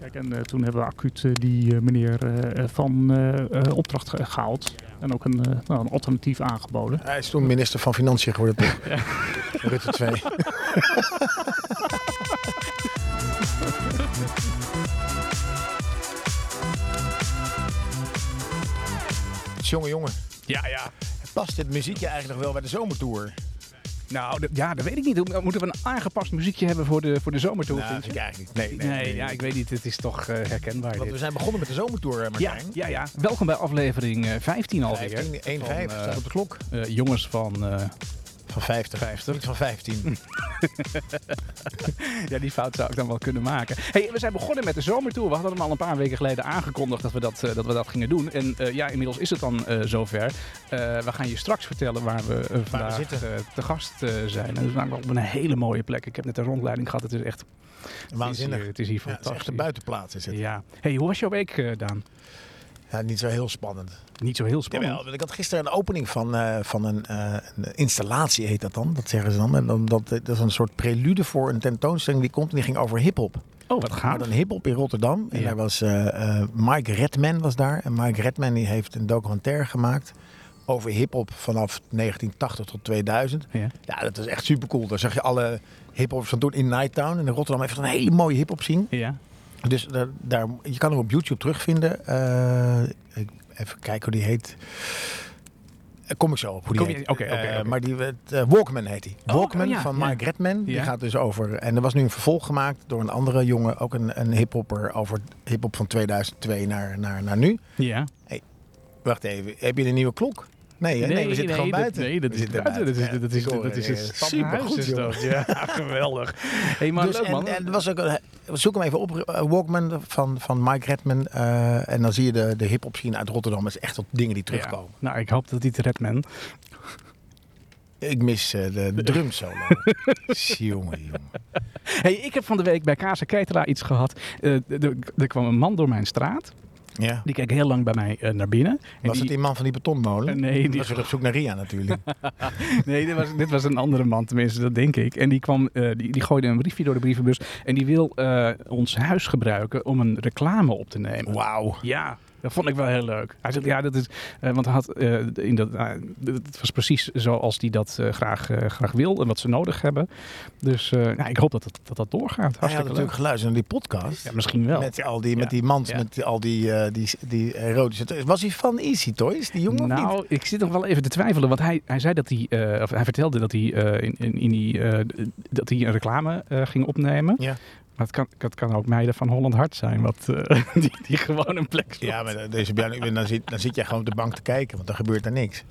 Kijk, en eh, toen hebben we acuut eh, die eh, meneer eh, van opdracht ge- gehaald. En ook een, eh, nou, een alternatief aangeboden. Hij is toen minister van Financiën geworden, toch? Rutte 2. jongen, jongen. Ja, ja. Past dit muziekje eigenlijk nog wel bij de zomertour? Nou, ja, dat weet ik niet. Moeten we een aangepast muziekje hebben voor de, voor de zomertour? Nou, vind vind je? ik eigenlijk niet. Nee, Nee, nee, ja, ik weet niet. Het is toch eh, herkenbaar. Want dit. we zijn begonnen met de zomertour, eh, Ja, Martijn. ja, ja. Welkom bij aflevering eh, 15 alweer. 15, 1, 5 Van, eh, staat op de klok. Eh, jongens van... Van 50. 50. Niet van 15. ja, die fout zou ik dan wel kunnen maken. Hey, we zijn begonnen met de zomertour. We hadden hem al een paar weken geleden aangekondigd dat we dat, eh, dat, we dat gingen doen. En eh, ja, inmiddels is het dan eh, zover. We gaan je straks vertellen waar we vandaag te gast zijn. En dat is namelijk op een hele mooie plek. Ik heb net een rondleiding gehad. Het is echt Waanzinnig. Het is hier, het is hier Ja, het is echt fantastisch. een buitenplaats is het. Ja. Hey, hoe was jouw week, Daan? Ja, niet zo heel spannend. Niet zo heel spannend. Jawel, ik had gisteren een opening van, eh, van een, eh, een installatie, heet dat dan. Dat zeggen ze dan. En dan dat, dat is een soort prelude voor een tentoonstelling die komt en die ging over hip-hop. Oh, wat gaaf. dan hip-hop in Rotterdam. En Ja. daar was eh, Mike Redman was daar. En Mike Redman die heeft een documentaire gemaakt over hip-hop vanaf 1980 tot 2000. Ja. Ja, dat is echt super cool. Daar zag je alle hip-hops van toen in Nighttown. En in Rotterdam heeft een hele mooie hip-hop scene. Ja. Dus daar, daar, je kan hem op YouTube terugvinden. Eh, even kijken hoe die heet. Kom ik zo op hoe die heet. oké, oké, Eh. Maar die, het, eh, Walkman heet hij. Oh, Walkman oh ja, van ja. Mike Redman. Die Ja. gaat dus over... En er was nu een vervolg gemaakt door een andere jongen. Ook een, een hiphopper over hiphop van 2002 naar, naar, naar nu. Ja. Wacht even. Heb je een nieuwe klok? Nee, hè? nee, we zitten gewoon dat- buiten. Nee, dat We is buiten. Dat is, Ja, dat is, dat is een supergoed, is dat. Ja, geweldig. hey, maar Dus, leuk en, man. en was ook een, zoek hem even op, eh, Walkman van, van Mike Redman. eh, en dan zie je de, de hip-hop scene uit Rotterdam. Dat is echt wat dingen die terugkomen. Ja. Nou, ik hoop dat hij het redt, man. Ik mis eh, de drum solo. jongen, jongen. Hey, ik heb van de week bij Casa Ketela iets gehad. Eh, er kwam een man door mijn straat. Ja. Die keek heel lang bij mij eh, naar binnen. En Was die, het die man van die betonmolen? Eh, nee, die was weer op zoek naar Ria natuurlijk. Nee, dit was, dit was een andere man, tenminste, dat denk ik. En die, kwam, eh, die, die gooide een briefje door de brievenbus. En die wil ons huis gebruiken om een reclame op te nemen. Wauw. Ja, dat vond ik wel heel leuk. Hij zegt, ja, dat is, eh, want hij had, eh, in dat, eh, het was precies zoals hij dat graag, graag wil en wat ze nodig hebben. Dus nou, ik hoop dat dat, dat, dat doorgaat. Hij had natuurlijk geluisterd naar die podcast. Ja, misschien wel. Met al die, Ja. met die mans, Ja. met al die, die, die erotische... toys. Was hij van Easy Toys, die jongen of niet? Nou, ik zit nog wel even te twijfelen, want hij, hij zei dat hij, of hij vertelde dat hij in, in, in die, dat hij een reclame ging opnemen. Ja. Maar het kan, het kan ook meiden van Holland Hart zijn, wat, eh, die, die gewoon een plek. Ja, maar deze, dan, zit, dan zit jij gewoon op de bank te kijken, want dan gebeurt er niks.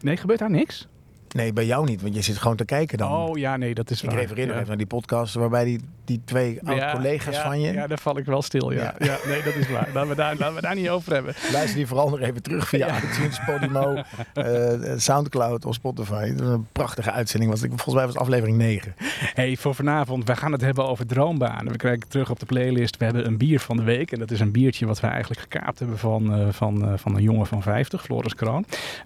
Nee, gebeurt daar niks? Nee, bij jou niet, want je zit gewoon te kijken dan. Oh ja, nee, dat is ik waar. refereer nog Ja. even naar die podcast waarbij die, die twee oud-collega's ja, van je... Ja, daar val ik wel stil, ja. ja. Ja. nee, dat is waar. Laten we daar, laten we daar niet over hebben. Luister die vooral nog even terug via iTunes, Podimo, eh, Soundcloud of Spotify. Dat was een prachtige uitzending. Was, volgens mij was het aflevering 9. Hey, voor vanavond, we gaan het hebben over droombanen. We krijgen terug op de playlist. We hebben een bier van de week. En dat is een biertje wat we eigenlijk gekaapt hebben van, eh, van, eh, van een jongen van 50, Floris Kroon.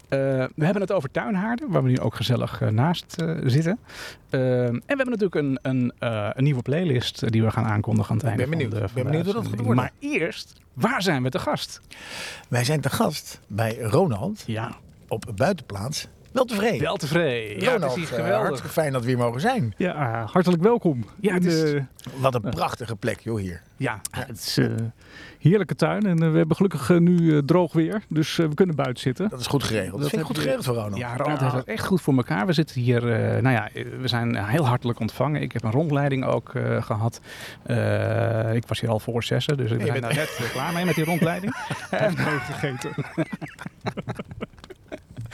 Eh, we hebben het over tuinhaarden, waar we nu ook gezellig eh, naast eh, zitten. Eh, en we hebben natuurlijk een, een, eh, een nieuwe playlist die we gaan aankondigen aan het Ik einde ben benieuwd. van de Ik ben benieuwd hoe dat gaat worden. Maar eerst, waar zijn we te gast? Wij zijn te gast bij Ronald Ja, op buitenplaats. Wel tevreden. wel tevreden. Ja, Ronald, precies, eh, geweldig. hartstikke fijn dat we hier mogen zijn. Ja, hartelijk welkom. Ja, het is- eh, Wat een prachtige plek, joh, hier. Ja, ja, het is eh, heerlijke tuin en eh, we hebben gelukkig eh, nu eh, droog weer, dus eh, we kunnen buiten zitten. Dat is goed geregeld. Dat, Dat vind ik goed geregeld voor Ronald. Ja, Ronald heeft het echt goed voor elkaar. We zitten hier, eh, nou ja, we zijn heel hartelijk ontvangen. Ik heb een rondleiding ook eh, gehad. Eh, ik was hier al voor zessen, dus zijn bent- daar net eh, klaar mee met die rondleiding. En nooit vergeten.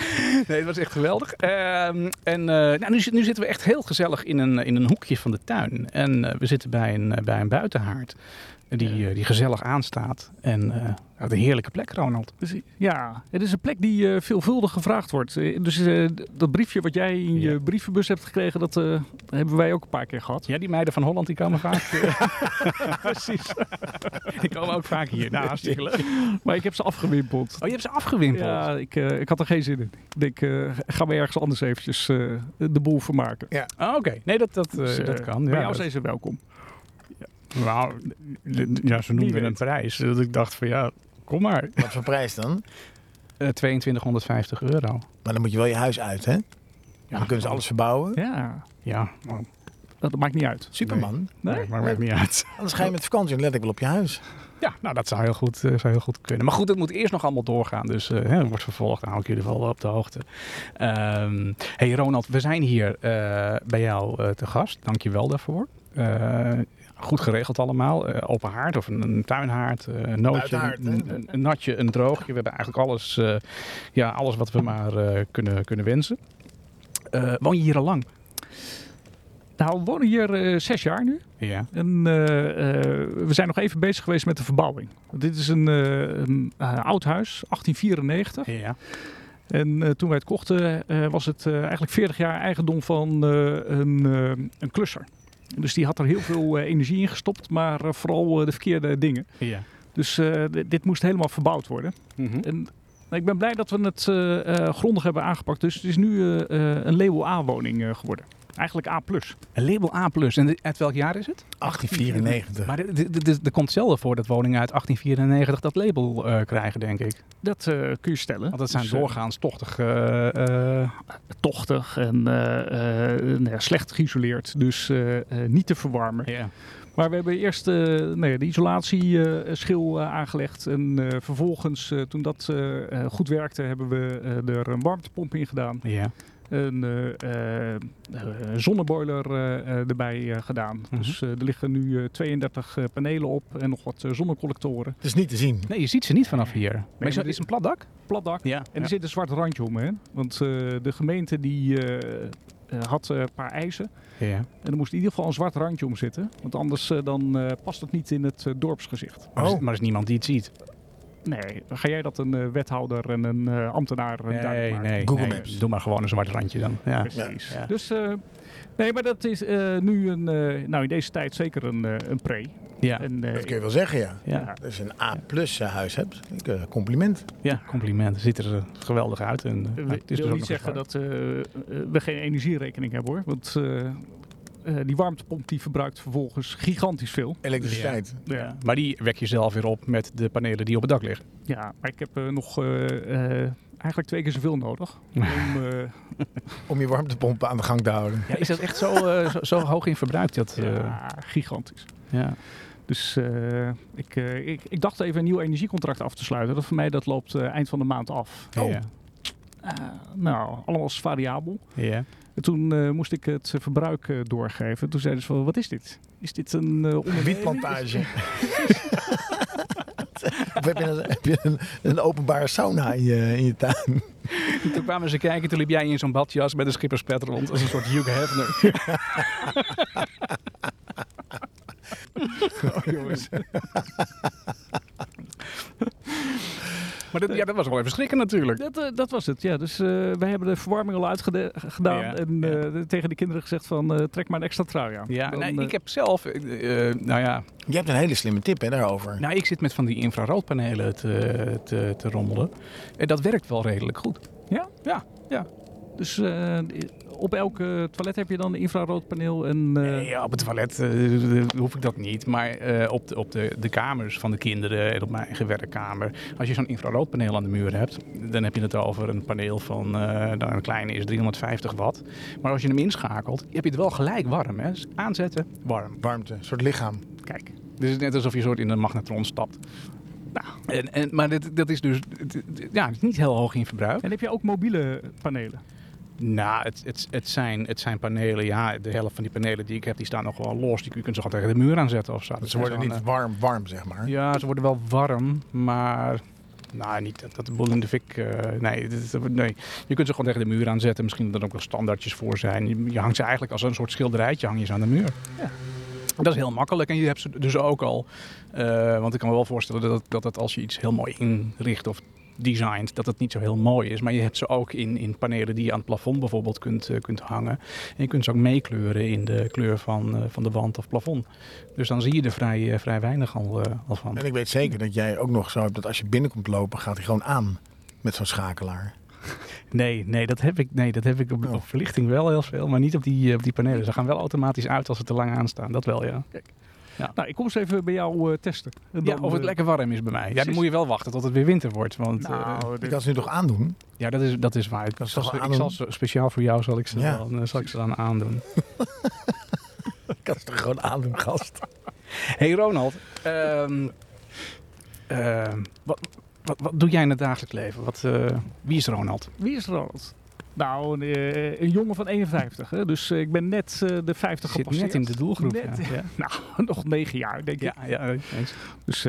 Nee, het was echt geweldig. Ehm, en eh, nou, nu, zit- nu zitten we echt heel gezellig in een, in een hoekje van de tuin. En eh, we zitten bij een, eh, bij een buitenhaard. Die, eh, die gezellig aanstaat. En eh, een heerlijke plek, Ronald. Dus, ja, het is een plek die eh, veelvuldig gevraagd wordt. Dus dat briefje wat jij in je Ja. brievenbus hebt gekregen, dat hebben wij ook een paar keer gehad. Ja, die meiden van Holland die komen vaak. Precies. die komen ook vaak hier. Nou, hartstikke leuk. Maar ik heb ze afgewimpeld. Oh, je hebt ze afgewimpeld. Ja, ik, ik had er geen zin in. Ik denk, gaan we ergens anders eventjes de boel vermaken. Ah, Oké, nee, dat, dat, Dus, dat kan. Bij Ja, jou zijn ze welkom. Nou, ja, ze noemden een prijs. Dat ik dacht van ja, kom maar. Wat voor prijs dan? Eh 2250 euro. Maar dan moet je wel je huis uit, hè? dan kunnen ze alles verbouwen. Ja, Ja, dat maakt niet uit. Superman. nee, Nee? maar maakt niet uit. Anders ga je met vakantie en let ik wel op je huis. Ja, nou dat zou heel goed, eh, zou heel goed kunnen. Maar goed, het moet eerst nog allemaal doorgaan. Dus eh, hè, het wordt vervolgd. Dan hou ik jullie wel op de hoogte. Ehm hey Ronald, we zijn hier eh, bij jou eh, te gast. Dank je wel daarvoor. Eh, goed geregeld allemaal. Eh, open haard of een, een tuinhaard. eh, een nootje, een, een, een natje, een droogje. We hebben eigenlijk alles, eh, ja, alles wat we maar eh, kunnen, kunnen wensen. Eh, woon je hier al lang? Nou, we wonen hier eh, zes jaar nu. Ja. En eh, eh, we zijn nog even bezig geweest met de verbouwing. Dit is een, eh, een eh, oud huis, 1894. Ja. En eh, toen wij het kochten, eh, was het eh, eigenlijk 40 jaar eigendom van eh, een, eh, een klusser. Dus die had er heel veel eh, energie in gestopt, maar eh, vooral eh, de verkeerde dingen. ja. Dus dit moest helemaal verbouwd worden. Mhm. En nou, ik ben blij dat we het grondig hebben aangepakt. Dus het is nu een label A-woning geworden. Eigenlijk A+. Een label A+. En uit welk jaar is het? 1894. Maar er- komt zelden voor dat woningen uit 1894 dat label eh, krijgen, denk ik. Dat eh, kun je stellen. Want dat zijn Dus, eh, doorgaans tochtig. eh, eh, tochtig en eh, eh, nou ja, slecht geïsoleerd. Dus eh, eh, niet te verwarmen. ja. Maar we hebben eerst eh, nou ja, de isolatieschil eh, aangelegd. En eh, vervolgens, eh, toen dat goed werkte, hebben we eh, er een warmtepomp in gedaan. ja. Een eh, eh, een zonneboiler eh, erbij eh, gedaan. Mhm. Dus eh, er liggen nu eh, 32 eh, panelen op en nog wat zonnecollectoren. Het is niet te zien. Nee, je ziet ze niet vanaf hier. maar is, maar het is een plat dak? Plat dak. Ja. En er zit een zwart randje omheen. Want eh, de gemeente die had eh, een paar eisen. ja. En er moest in ieder geval een zwart randje om zitten. Want anders dan eh, past het niet in het dorpsgezicht. Maar, er is, Oh. maar er is niemand die het ziet. Nee, dan ga jij dat een eh, wethouder en een eh, ambtenaar eh, duidelijk Nee, maken. nee. Google nee. Maps. Doe maar gewoon een zwart randje dan. Ja. Precies. Ja. Dus, eh, nee, maar dat is eh, nu een, eh, nou in deze tijd zeker een, eh, een pre. Ja. En, eh, Dat kun je wel zeggen, ja. Ja. Dat je een A-plus huis hebt. Ik, compliment. ja, compliment. Ziet er geweldig uit. En, Ik het wil is dus ook niet zeggen dat we geen energierekening hebben hoor. Want eh, die warmtepomp die verbruikt vervolgens gigantisch veel. Elektriciteit. Ja. Maar die wek je zelf weer op met de panelen die op het dak liggen. Ja, maar ik heb eh, nog eh, eh, eigenlijk twee keer zoveel nodig. Om, eh, Om je warmtepomp aan de gang te houden. Ja, is dat echt zo, eh, zo, zo hoog in verbruik? Dat, eh, ja, gigantisch. ja. Dus eh, ik, eh, ik, ik dacht even een nieuw energiecontract af te sluiten. Dat voor mij dat loopt eh, eind van de maand af. Oh. Ja. Eh, nou, allemaal is variabel. Ja. En toen eh, moest ik het verbruik eh, doorgeven. Toen zeiden ze van, wat is dit? Is dit een uh, Een wietplantage. of heb je, een, heb je een, een openbare sauna in je, in je tuin? Toen kwamen ze kijken, toen liep jij in zo'n badjas met een schipperspet rond. Als een soort Hugh Hefner. Oh, jongens. Maar dat, ja, dat was wel even schrikken natuurlijk. Dat, eh, dat was het, ja. Dus eh, wij hebben de verwarming al uitgedaan. Ja, en ja. eh, tegen de kinderen gezegd van, eh, trek maar een extra trui aan. Ja, Dan, nee, ik heb zelf, nou ja, Je hebt een hele slimme tip hè, daarover. nou, ik zit met van die infraroodpanelen te, te, te rommelen. En dat werkt wel redelijk goed. Ja? Ja, ja. Dus eh, op elk toilet heb je dan een infraroodpaneel en... eh, Nee, op het toilet eh, hoef ik dat niet. Maar eh, op, de, op de, de kamers van de kinderen en op mijn eigen werkkamer. Als je zo'n infraroodpaneel aan de muur hebt, dan heb je het over een paneel van, eh nou, een kleine is 350 watt. Maar als je hem inschakelt, heb je het wel gelijk warm. Hè? Dus aanzetten, warm. Warmte, een soort lichaam. Kijk, Dus het is net alsof je soort in een magnetron stapt. Nou, en, en, maar dit, dat is dus ja, het is niet heel hoog in verbruik. en heb je ook mobiele panelen? Nou, het, het, het, zijn, het zijn panelen. Ja, de helft van die panelen die ik heb, die staan nog wel los. Die, je kunt ze gewoon tegen de muur aanzetten of zo. Dat Ze worden niet eh, warm, warm zeg maar. Ja, ze worden wel warm, maar... Nou, niet dat, dat de boel in de fik... eh, nee, nee, je kunt ze gewoon tegen de muur aanzetten. Misschien dat er ook wel standaardjes voor zijn. Je, je hangt ze eigenlijk als een soort schilderijtje hang je ze aan de muur. Ja. Dat is heel makkelijk. En je hebt ze dus ook al... eh, want ik kan me wel voorstellen dat, dat het als je iets heel mooi inricht of designt, dat het niet zo heel mooi is. Maar je hebt ze ook in, in panelen die je aan het plafond bijvoorbeeld kunt, eh, kunt hangen. En je kunt ze ook meekleuren in de kleur van, eh, van de wand of plafond. Dus dan zie je er vrij, eh, vrij weinig al, al van. En ik weet zeker dat jij ook nog zo hebt dat als je binnenkomt lopen, gaat hij gewoon aan met zo'n schakelaar. Nee, nee, dat heb ik, nee, dat heb ik op, Oh. op verlichting wel heel veel, maar niet op die, op die panelen. Ze gaan wel automatisch uit als ze te lang aanstaan. Dat wel, ja. Ja. Nou, ik kom eens even bij jou eh, testen. Ja, of het eh, lekker warm is bij mij. Ja, dan moet je wel wachten tot het weer winter wordt. Want eh, Nou, Je dit- kan ze nu toch aandoen? ja, dat is, dat is waar. Ik, Dat is zal, ik zal ze, speciaal voor jou zal ik ze, Ja. dan, eh, zal ik ze dan aandoen. Ik kan ze toch gewoon aandoen, gast? Hey Ronald, ehm, ehm, wat, wat, wat doe jij in het dagelijks leven? Wat, eh, wie is Ronald? Wie is Ronald? Nou, een, eh, een jongen van 51. Hè? Dus eh, ik ben net eh, de 50 Zit gepasseerd. net in de doelgroep. Net, ja. Ja. Nou, nog negen jaar, denk ik. Ja, ja, eens. Dus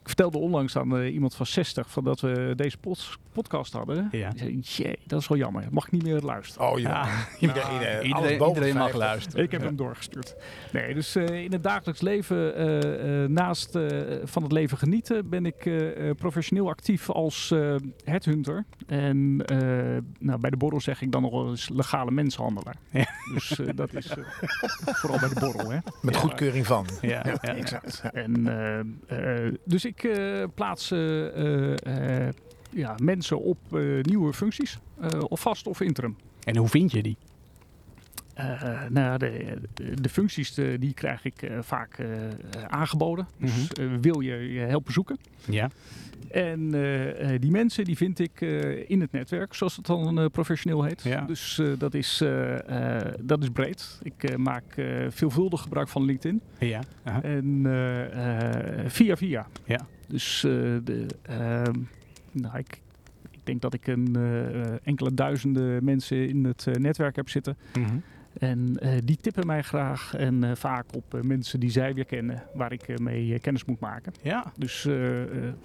ik vertelde onlangs aan eh, iemand van 60 van dat we deze pod- podcast hadden. Ja. Die zei, jee, dat is wel jammer. Mag ik niet meer luisteren. Oh ja. Ja, Iedereen, eh, iedereen, mag 50. luisteren. Ik heb Ja. hem doorgestuurd. Nee, dus eh, in het dagelijks leven, eh, eh, naast eh, van het leven genieten, ben ik eh, eh, professioneel actief als eh headhunter. En eh, nou, bij de borrel zeg ik dan nog wel eens legale mensenhandelaar. Ja. Dus dat is eh, vooral bij de borrel. Hè? Met Ja. goedkeuring van. Ja, ja, ja. Exact. En, eh, dus ik eh, plaats eh, eh, ja, mensen op nieuwe functies, of vast of interim. En hoe vind je die? Eh, nou, de, functies eh, die krijg ik eh, vaak aangeboden. Dus eh, wil je je helpen zoeken. Ja. En die mensen die vind ik in het netwerk, zoals het dan professioneel heet. Ja. Dus dat, is, dat is breed. Ik maak veelvuldig gebruik van LinkedIn. Ja. En via via. Ja. Dus de, ehm, nou, ik, ik denk dat ik een enkele duizenden mensen in het netwerk heb zitten. Mhm. En eh, die tippen mij graag en eh, vaak op eh, mensen die zij weer kennen, waar ik mee kennis moet maken. Ja. Dus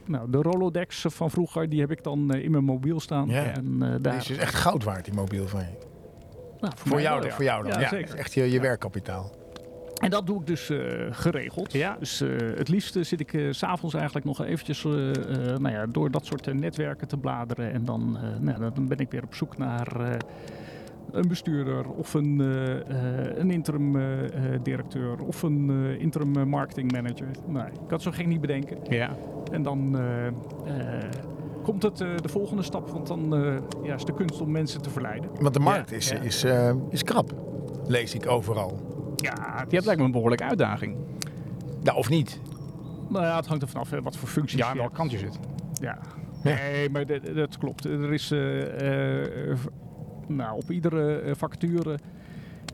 nou, de Rolodex van vroeger, die heb ik dan in mijn mobiel staan. Ja. En, daar, Deze is echt goud waard, die mobiel van je. Nou, Voor jou, wel, dan, ja. voor jou dan. Ja, echt je, je werkkapitaal. En dat doe ik dus geregeld. Ja. Dus het liefste zit ik s s'avonds eigenlijk nog eventjes nou ja, door dat soort netwerken te bladeren. En dan, nou, dan ben ik weer op zoek naar een bestuurder of een, eh, eh, een interim eh, directeur of een eh, interim marketing manager. Nou, ik het zo gek niet bedenken. Ja. En dan komt het eh, de volgende stap, want dan eh, ja, is de kunst om mensen te verleiden. Want de markt is, ja. is, eh, is krap. Lees ik overal. Ja, Je hebt lijkt me een behoorlijke uitdaging. Nou, of niet. nou ja, het hangt er vanaf wat voor functies Ja, je aan welk kant je zit. Ja. Nee, maar dat, dat klopt. Er is eh, eh, nou, op iedere eh, vacature,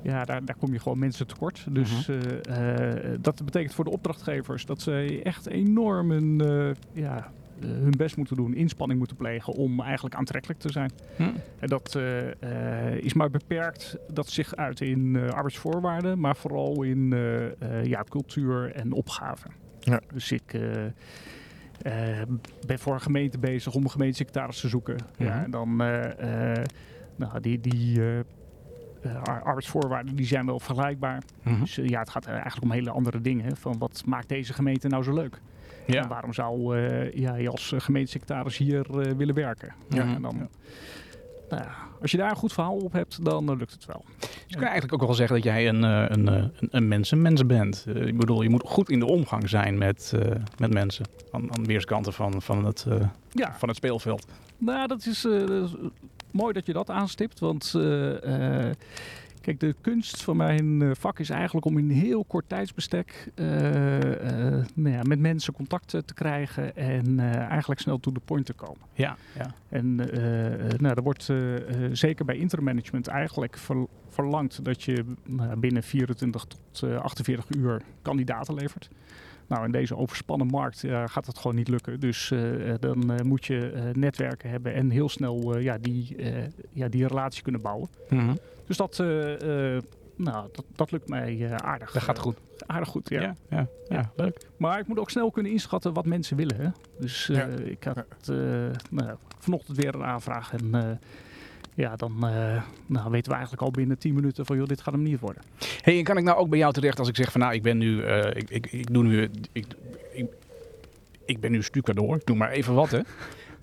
ja, daar, daar kom je gewoon mensen tekort. Dus eh, eh, dat betekent voor de opdrachtgevers dat ze echt enorm hun, ja, hun best moeten doen, inspanning moeten plegen om eigenlijk aantrekkelijk te zijn. Hm. En dat is maar beperkt, dat zich uit in arbeidsvoorwaarden, maar vooral in ja, cultuur en opgave. Ja. Dus ik ben voor een gemeente bezig om een gemeentesecretaris te zoeken. Ja, Mhm. en dan, nou, die, die eh, eh, ar- arbeidsvoorwaarden die zijn wel vergelijkbaar. Mhm. Dus eh, ja, het gaat eigenlijk om hele andere dingen. hè, Van wat maakt deze gemeente nou zo leuk? En waarom zou ja, je als gemeentesecretaris hier willen werken? Ja, en dan, Ja. nou ja, als je daar een goed verhaal op hebt, dan lukt het wel. Dus je kan eigenlijk ook wel zeggen dat jij een, een, een, een mensenmens bent. Ik bedoel, je moet goed in de omgang zijn met, met mensen. Aan, aan weerskanten van, van, het, Ja, van het speelveld. nou, dat is, mooi dat je dat aanstipt. Want eh, eh, kijk, de kunst van mijn eh, vak is eigenlijk om in heel kort tijdsbestek eh, nou ja, met mensen contact te krijgen en eigenlijk snel to the point te komen. Ja, ja. En nou, er wordt zeker bij intermanagement eigenlijk ver- verlangd dat je binnen 24 tot eh, 48 uur kandidaten levert. Nou, in deze overspannen markt eh, gaat dat gewoon niet lukken. Dus eh, eh, dan moet je netwerken hebben en heel snel ja, die, ja, die relatie kunnen bouwen. Mhm. Dus dat, nou, dat, dat lukt mij aardig. Dat gaat goed. aardig goed, ja. Ja, ja, ja, leuk. Maar ik moet ook snel kunnen inschatten wat mensen willen. Hè? Dus ik had nou, vanochtend weer een aanvraag. En ja, dan eh, nou, weten we eigenlijk al binnen 10 minuten van... joh, dit gaat hem niet worden. Hey, en kan ik nou ook bij jou terecht als ik zeg van nou, ik ben nu, eh, ik, ik, ik doe nu, ik, ik, ik ben nu stucadoor, ik doe maar even wat hè.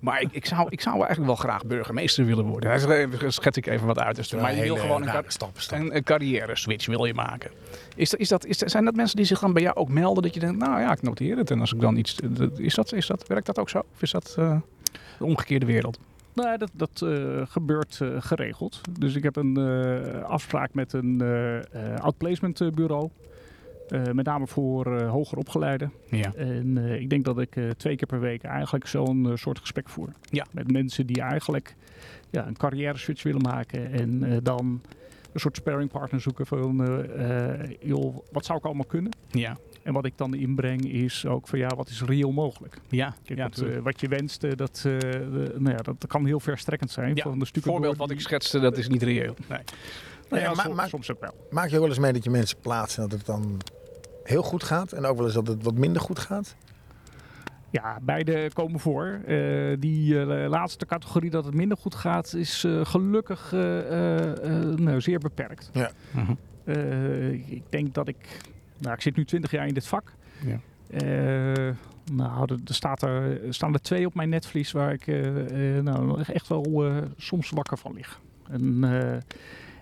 Maar ik, ik, zou, ik zou eigenlijk wel graag burgemeester willen worden. Daar schets ik even wat uit. Dus, maar je wil gewoon een, stap. een, een carrière switch wil je maken. Is dat, is dat, is zijn dat mensen die zich dan bij jou ook melden dat je denkt, nou ja, ik noteer het. En als ik dan iets, is dat, is dat, werkt dat ook zo? Of is dat eh, de omgekeerde wereld? Nou, dat, dat eh, gebeurt eh, geregeld. Dus ik heb een eh, afspraak met een outplacement bureau. Met name voor hoger opgeleiden. Ja. En ik denk dat ik twee keer per week eigenlijk zo'n soort gesprek voer. Ja. Met mensen die eigenlijk ja, een carrière switch willen maken. En dan een soort sparringpartner zoeken van, joh, wat zou ik allemaal kunnen? Ja. En wat ik dan inbreng is ook van, ja, wat is reëel mogelijk? Ja. Kijk, ja, wat, tuurlijk. eh, wat je wenst, eh, dat, eh, de- nou ja, dat kan heel verstrekkend zijn. Ja, van de voorbeeld wat ik schetste, dat is niet reëel. Nee. Nou ja, Ja, maar- soms, maar- soms ook wel. Maak je ook wel eens mee dat je mensen plaatst en dat het dan heel goed gaat? En ook wel eens dat het wat minder goed gaat? Ja, beide komen voor. Eh, die laatste categorie dat het minder goed gaat, is eh, gelukkig eh, eh, eh, nou, zeer beperkt. Mhm. Eh, ik denk dat ik, nou, ik zit nu 20 jaar in dit vak. Ja. Eh, nou, er, er staat er, er staan er twee op mijn netvlies waar ik eh, eh, nou, echt wel eh, soms wakker van lig. En eh,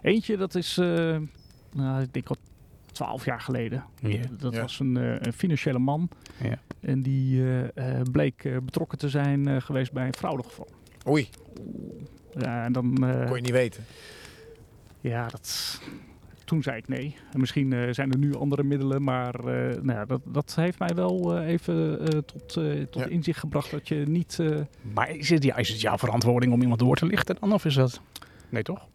eentje, dat is, eh, nou, ik denk al 12 jaar geleden. Dat was een, eh, een financiële man. Ja. En die eh, eh, bleek eh, betrokken te zijn eh, geweest bij een fraudegeval. Oei, Ja, en dan, eh, kon je niet weten. ja, dat, toen zei ik nee. En misschien eh, zijn er nu andere middelen, maar eh, nou ja, dat, dat heeft mij wel eh, even tot, tot Ja. inzicht gebracht dat je niet... Maar is het, ja, is het jouw verantwoording om iemand door te lichten dan? Of is dat... Nee, toch?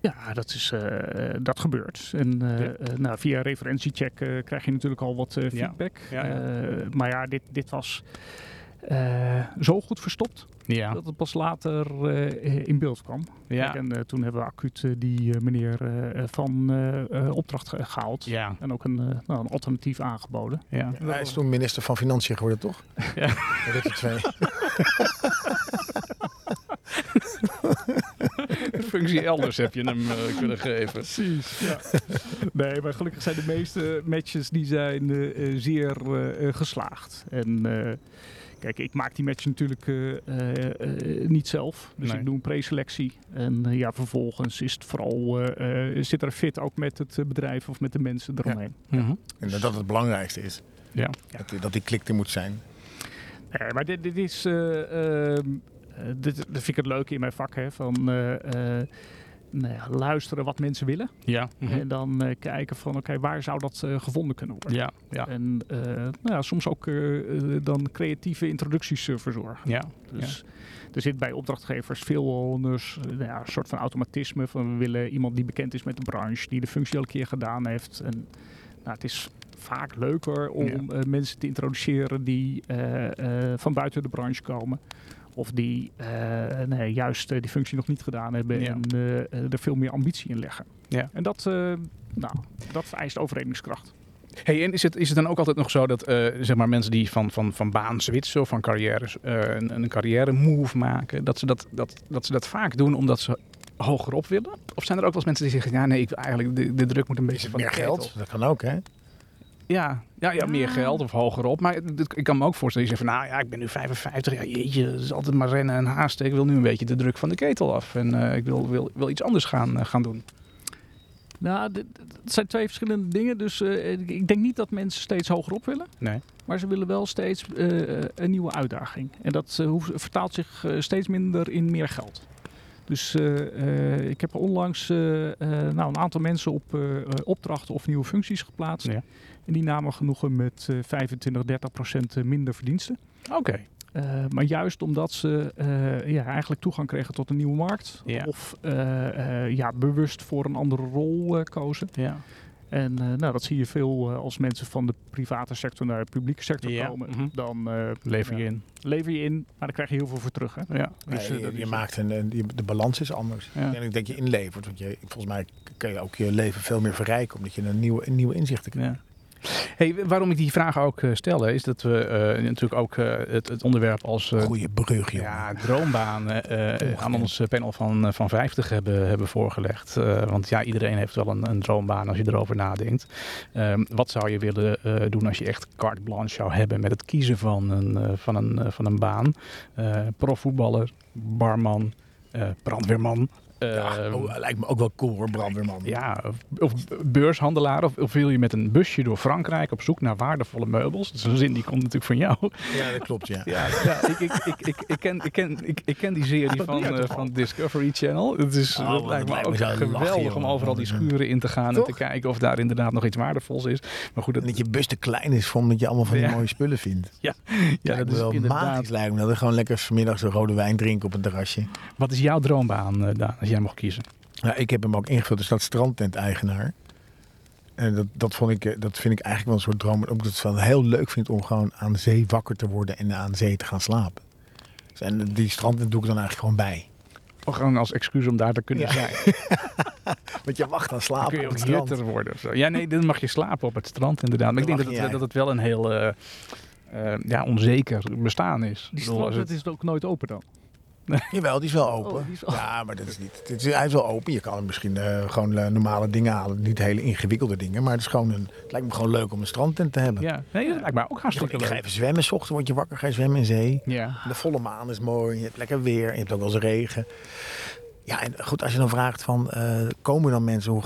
ja, dat, is, dat gebeurt. En Ja. nou, via referentiecheck krijg je natuurlijk al wat feedback. Ja, ja. Maar ja, dit, dit was eh, zo goed verstopt Ja. dat het pas later eh, in beeld kwam. Kijk, Ja. en eh, toen hebben we acuut die meneer eh, van opdracht ge- gehaald. Ja. En ook een, eh, nou, een alternatief aangeboden. Ja. Hij is toen minister van Financiën geworden, toch? Ja. Rutte 2. functie elders heb je hem eh, kunnen geven. Precies, ja. nee, maar gelukkig zijn de meeste matches die zijn zeer geslaagd. En eh, kijk, ik maak die match natuurlijk eh, eh, eh, niet zelf. Dus Nee. ik doe een preselectie. En ja, vervolgens is het vooral, zit er fit ook met het bedrijf of met de mensen eromheen. Mhm. En dat dat het belangrijkste is. Ja. Dat, die- dat die klik er moet zijn. Nee, maar dit, dit is. eh, ehm, eh, dit, dat vind ik het leuke in mijn vak. Hè, van eh, eh, nou ja, luisteren wat mensen willen. Ja. Mhm. En dan eh, kijken van oké, waar zou dat eh, gevonden kunnen worden. Ja. Ja. En eh, nou ja, soms ook dan creatieve introducties verzorgen. Ja. Dus er zit bij opdrachtgevers veel een, s- nou ja, een soort van automatisme. Van we willen iemand die bekend is met de branche, die de functie al een keer gedaan heeft. En nou, het is vaak leuker om Ja. mensen te introduceren die eh, eh, van buiten de branche komen. Of die eh, nee, juist eh, die functie nog niet gedaan hebben Ja. en eh, er veel meer ambitie in leggen. Ja. En dat, eh, nou, dat vereist overredingskracht. Hey, en is het, is het dan ook altijd nog zo dat eh, zeg maar mensen die van, van, van baan switchen of van carrière, eh, een, een carrière move maken, dat ze dat, dat, dat ze dat vaak doen omdat ze hogerop willen? Of zijn er ook wel eens mensen die zeggen, ja nee, ik wil eigenlijk de, de druk moet een beetje van meer geld? Dat kan ook, hè? Ja, ja, ja, meer geld of hogerop. Maar het- ik kan me ook voorstellen, je zegt van nou ja, ik ben nu 55, ja jeetje, het is altijd maar rennen en haasten. Ik wil nu een beetje de druk van de ketel af en eh, ik wil, wil, wil iets anders gaan, eh, gaan doen. Nou, het zijn twee verschillende dingen. Dus eh, ik- denk niet dat mensen steeds hoger op willen. Nee. Maar ze willen wel steeds een nieuwe uitdaging. En dat vertaalt zich steeds minder in meer geld. Dus eh, eh, ik heb onlangs eh, nou, een aantal mensen op opdrachten of nieuwe functies geplaatst. Ja. En die namen genoegen met eh 25, 30 procent minder verdiensten. Oké. Maar juist omdat ze ja, eigenlijk toegang kregen tot een nieuwe markt. Ja. Of ja, bewust voor een andere rol kozen. Ja. En eh, nou, dat zie je veel eh, als mensen van de private sector naar de publieke sector Ja, komen. mhm. Dan eh, Lever je ja, in. lever je in, maar dan krijg je heel veel voor terug. Hè? Ja. Dus, je, je maakt een, een- de balans is anders. Ja. En ik denk je inlevert. Want je, volgens mij kan je ook je leven veel meer verrijken. Omdat je een nieuwe, een nieuwe inzichten krijgt. Hey, waarom ik die vraag ook eh, stel, is dat we eh, natuurlijk ook eh, het, het onderwerp als eh, Goeie brug, joh. ja, Ongekend. aan ons panel van, van 50 hebben, hebben voorgelegd. Want ja, iedereen heeft wel een, een droombaan als je erover nadenkt. Ehm, wat zou je willen doen als je echt carte blanche zou hebben met het kiezen van een, van een, van een baan? Profvoetballer, barman, brandweerman. Ja, oh, lijkt me ook wel cool hoor, brandweerman. ja, of, beurshandelaar. Of, of wil je met een busje door Frankrijk op zoek naar waardevolle meubels? Dat is een zin die komt natuurlijk van jou. Ja, dat klopt, ja. Ja, ja ik, ik, ik, ik, ik, ken, ik, ken, ik, ik ken die serie van, eh, van Discovery Channel. Het is, Oh, dat lijkt me ook lachen, geweldig om overal die schuren in te gaan en te kijken of daar inderdaad nog iets waardevols is. Maar goed, dat, En dat je bus te klein is voor omdat je allemaal van die Ja. mooie spullen vindt. ja, Ja, dat is wel inderdaad. magisch lijkt me. Dat we gewoon lekker vanmiddag een rode wijn drinken op een terrasje. Wat is jouw droombaan, eh, Daan, jij mocht kiezen? Nou, ik heb hem ook ingevuld. Er staat strandtent-eigenaar. En dat, dat, vond ik, eh, dat vind ik eigenlijk wel een soort droom. Ook dat ik het wel heel leuk vind om gewoon aan zee wakker te worden en aan zee te gaan slapen. Dus en die strandtent doe ik dan eigenlijk gewoon bij. Of gewoon als excuus om daar te kunnen Ja. zijn. Want je wacht aan Dan slapen kun je op ook het strand. hitter worden of zo. Ja, nee, dan mag je slapen op het strand inderdaad. Maar ik Dan denk dat mag het, dat het wel een heel eh, eh, ja, onzeker bestaan is. Die bedoel, strand het- is ook nooit open dan. Jawel, die is wel open. Oh, die is wel- Ja, maar dat is niet. Is, hij is wel open. Je kan er misschien eh, gewoon eh, normale dingen halen. Niet hele ingewikkelde dingen. Maar het, is gewoon een, het lijkt me gewoon leuk om een strandtent te hebben. ja, nee, dat lijkt mij ook hartstikke ik ga leuk. even zwemmen. 's ochtends word je wakker, ga je zwemmen in zee. Ja. De volle maan is mooi. Je hebt lekker weer. Je hebt ook wel eens regen. Ja, en goed, als je dan vraagt van, eh, komen dan mensen, hoe,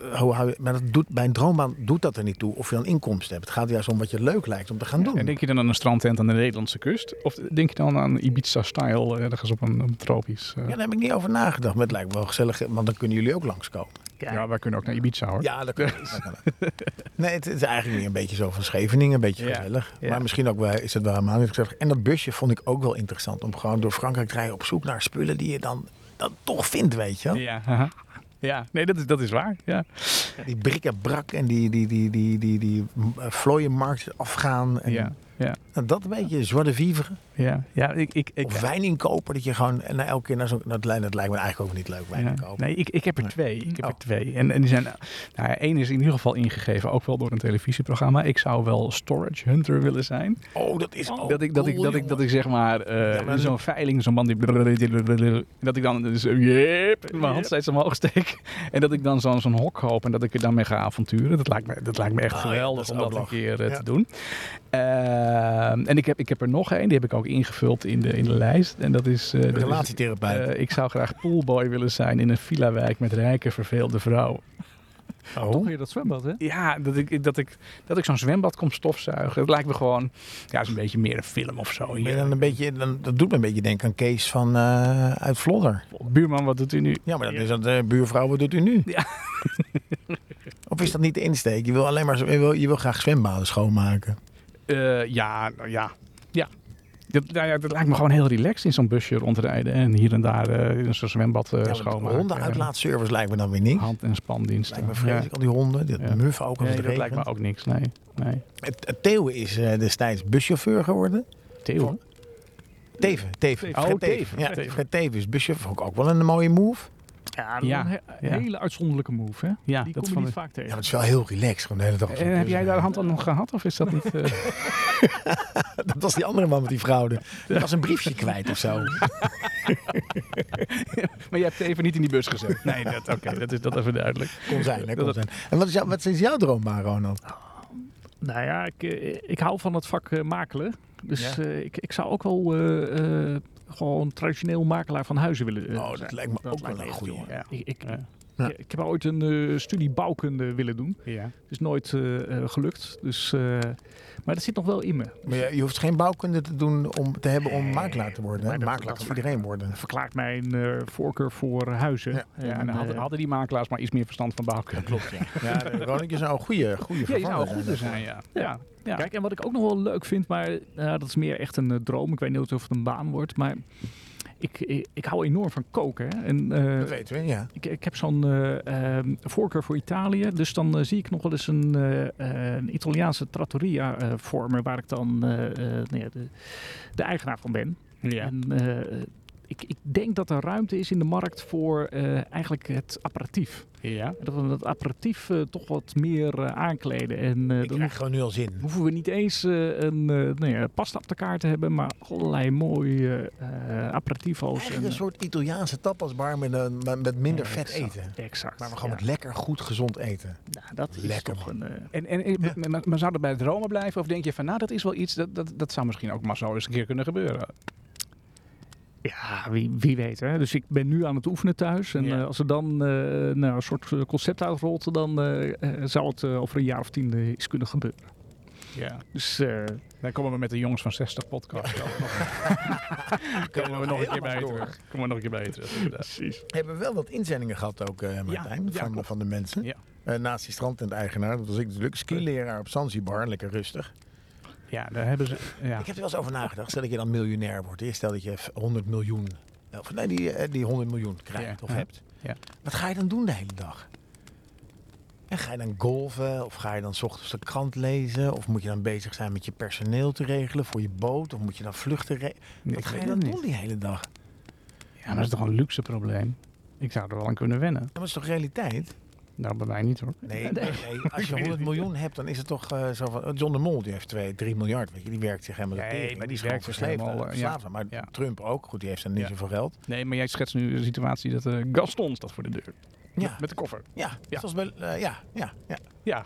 eh, eh, maar dat doet, bij een droombaan doet dat er niet toe of je dan inkomsten hebt. Het gaat juist om wat je leuk lijkt om te gaan doen. En denk je dan aan een strandtent aan de Nederlandse kust? Of denk je dan aan Ibiza-style ergens op een, een tropisch... eh, Ja, daar heb ik niet over nagedacht, maar het lijkt me wel gezellig, want dan kunnen jullie ook langskomen. ja, wij kunnen ook naar Ibiza hoor. Ja, dat kan. dat kan ook. Nee, het is eigenlijk een beetje zo van Scheveningen, een beetje Ja, gezellig. ja. Maar misschien ook wel, is het wel helemaal niet gezellig. En dat busje vond ik ook wel interessant, om gewoon door Frankrijk te rijden op zoek naar spullen die je dan, dan toch vindt, weet je. Ja, haha. Ja. nee, dat is, dat is waar. Ja. Die brik-en-brak en die, die, die, die, die, die, eh, vlooienmarkt afgaan. En Ja, ja, Nou, dat een beetje, de vivre. ja. ja ik, ik, ik, Of wijn inkopen, dat je gewoon elke keer naar zo'n... Dat, lijkt- dat lijkt me eigenlijk ook niet leuk, wijn Ja. inkopen. Nee, ik, ik heb er twee. Ik heb Oh. er twee. En, en die zijn, nou één is in ieder geval ingegeven, ook wel door een televisieprogramma. Ik zou wel storage hunter willen zijn. Oh, dat is ook dat ik, dat ik, dat ik, dat ik zeg maar, eh, Ja, maar zo'n veiling, zo'n man die, dat ik dan dus, yep, mijn hand steeds omhoog steek. En dat ik dan zo'n zo'n hok koop en dat ik er dan mee ga avonturen. Dat lijkt me, dat lijkt me echt Ah, geweldig om dat een keer eh, te doen. Ehm, en ik heb, ik heb er nog één, die heb ik ook ingevuld in de, in de lijst. En dat is, eh, dat is Relatietherapeut. eh, ik zou graag poolboy willen zijn in een villa-wijk met rijke, verveelde vrouwen. oh. Toch weer dat zwembad, hè? Ja, dat ik, dat ik, dat ik zo'n zwembad kom stofzuigen. Het lijkt me gewoon, ja, is een beetje meer een film of zo. Dan een beetje, dan, dat doet me een beetje denken aan Kees van eh, uit Vlodder. Buurman, wat doet u nu? Ja, maar dat is dat buurvrouw, wat doet u nu? Ja. of is dat niet de insteek? Je wil alleen maar, je wil, je wil graag zwembaden schoonmaken. Eh, ja, nou ja, ja. Dat, nou ja, dat lijkt me gewoon heel relaxed in zo'n busje rondrijden. En hier en daar eh, in zo'n zwembad eh Ja, maar schoonmaken. hondenuitlaatservice lijkt me dan weer niks. Hand- en spandiensten. Lijkt me vreselijk, al die honden, dat Ja. muf ook Nee, dat regent. lijkt me ook niks, nee. nee. Theo is eh, destijds buschauffeur geworden. Theo? Teven, Teven. Oh, Teven. Ja, Teven. Is buschauffeur. Vond ik ook wel een mooie move. Ja, Ja, een he- ja. hele uitzonderlijke move, hè? Ja, Die dat kom je vond niet ik- vaak Ja, tegen. maar het is wel heel relaxed. Gewoon de hele dag En heb bus jij daar rijden. hand aan nog gehad of is dat niet... eh, Dat was die andere man met die fraude. Die was een briefje kwijt of zo. maar je hebt even niet in die bus gezet. Nee, dat, oké, dat is dat even duidelijk. Kon zijn, hè, kon Dat- zijn. En wat is, jou, wat is jouw droombaan, Ronald? Nou ja, ik, eh, ik hou van het vak eh, makelen. Dus Ja. eh, ik, ik zou ook wel eh, eh, gewoon traditioneel makelaar van huizen willen eh, Oh, dat lijkt me ook wel een jongen. Ja. Ik, ik, Ja. Ik heb ooit een eh, studie bouwkunde willen doen. Ja. Is nooit eh, eh, gelukt. Dus, eh, maar dat zit nog wel in me. Maar je, je hoeft geen bouwkunde te doen om te hebben om Nee, makelaar te worden. Dat- makelaar dat kan iedereen worden. verklaart mijn eh, voorkeur voor huizen. Ja. Ja, en eh, hadden, hadden die makelaars maar iets meer verstand van bouwkunde. Klopt, ja. ja je zou een goede, goede Ja, je zou goede zijn. zijn, ja. ja. ja. Kijk, en wat ik ook nog wel leuk vind, maar eh, dat is meer echt een droom. Ik weet niet of het een baan wordt, maar ik, ik, ik hou enorm van koken. Hè. En, eh, Dat weten we, ja. ik, ik heb zo'n eh, ehm, voorkeur voor Italië. Dus dan eh, zie ik nog wel eens een, een Italiaanse trattoria eh, vormen waar ik dan eh, eh, nou ja, de, de eigenaar van ben. Ja. En eh, ik, ik denk dat er ruimte is in de markt voor eh, eigenlijk het apparatief. ja. Dat we dat apparatief eh, toch wat meer eh, aankleden. En eh, Ik dan krijg gewoon nu al zin. hoeven we niet eens eh, een uh, nou ja, pasta op de kaart te hebben, maar allerlei mooie eh aperitivo's. Eigenlijk en, een soort Italiaanse tapasbar met, een, met- minder Ja, vet exact. eten. Exact. Maar we gewoon ja. met lekker, goed, gezond eten. Nou, dat is Lekker, toch man. een... En, en, maar, maar zou dat bij het dromen blijven? Of denk je van, nou, dat is wel iets, dat, dat, dat zou misschien ook maar zo eens een keer kunnen gebeuren? Ja, wie, wie weet. Hè? Dus ik ben nu aan het oefenen thuis. En Ja. eh, als er dan eh, nou, een soort eh, concept uitrolt, dan eh, eh, zou het over een jaar of tien iets kunnen gebeuren. Ja. Dus eh, Dan komen we met de Jongens van 60 podcast. ook nog. komen we nog een keer bij terug. Komen we nog een keer bij terug. inderdaad. precies. Hebben we wel wat inzendingen gehad ook, eh Martijn, ja, van, van de mensen. Ja. Eh, naast die strandtent-eigenaar, dat was ik natuurlijk. Skileraar op Zanzibar, lekker rustig. Ja, daar hebben ze. Ja. Ik heb er wel eens over nagedacht. Stel dat je dan miljonair wordt. Eerst stel dat je 100 miljoen, of nee, die, eh, die 100 miljoen krijgt Ja, of hebt. Ja. Wat ga je dan doen de hele dag? En ga je dan golven? Of ga je dan 's ochtends de krant lezen? Of moet je dan bezig zijn met je personeel te regelen voor je boot? Of moet je dan vluchten regelen? Wat ga je dan niet. doen die hele dag? Ja, dat is toch een luxe probleem. Ik zou er wel aan kunnen wennen. Dat is toch realiteit? Nou, bij mij niet hoor. Nee, nee. als je 100 miljoen hebt, dan is het toch eh, zo van... John de Mol die heeft 2, 3 miljard, weet je. Die werkt zich helemaal Nee, maar die is gewoon werkt zich verslaafd, helemaal, eh, eh, aan. Maar ja. Trump ook. Goed, die heeft dan niet Ja. zoveel geld. Nee, maar jij schetst nu de situatie dat eh, Gaston staat voor de deur. Ja, Met de koffer. ja, Ja. Zoals bij, eh, ja, ja, ja. Ja.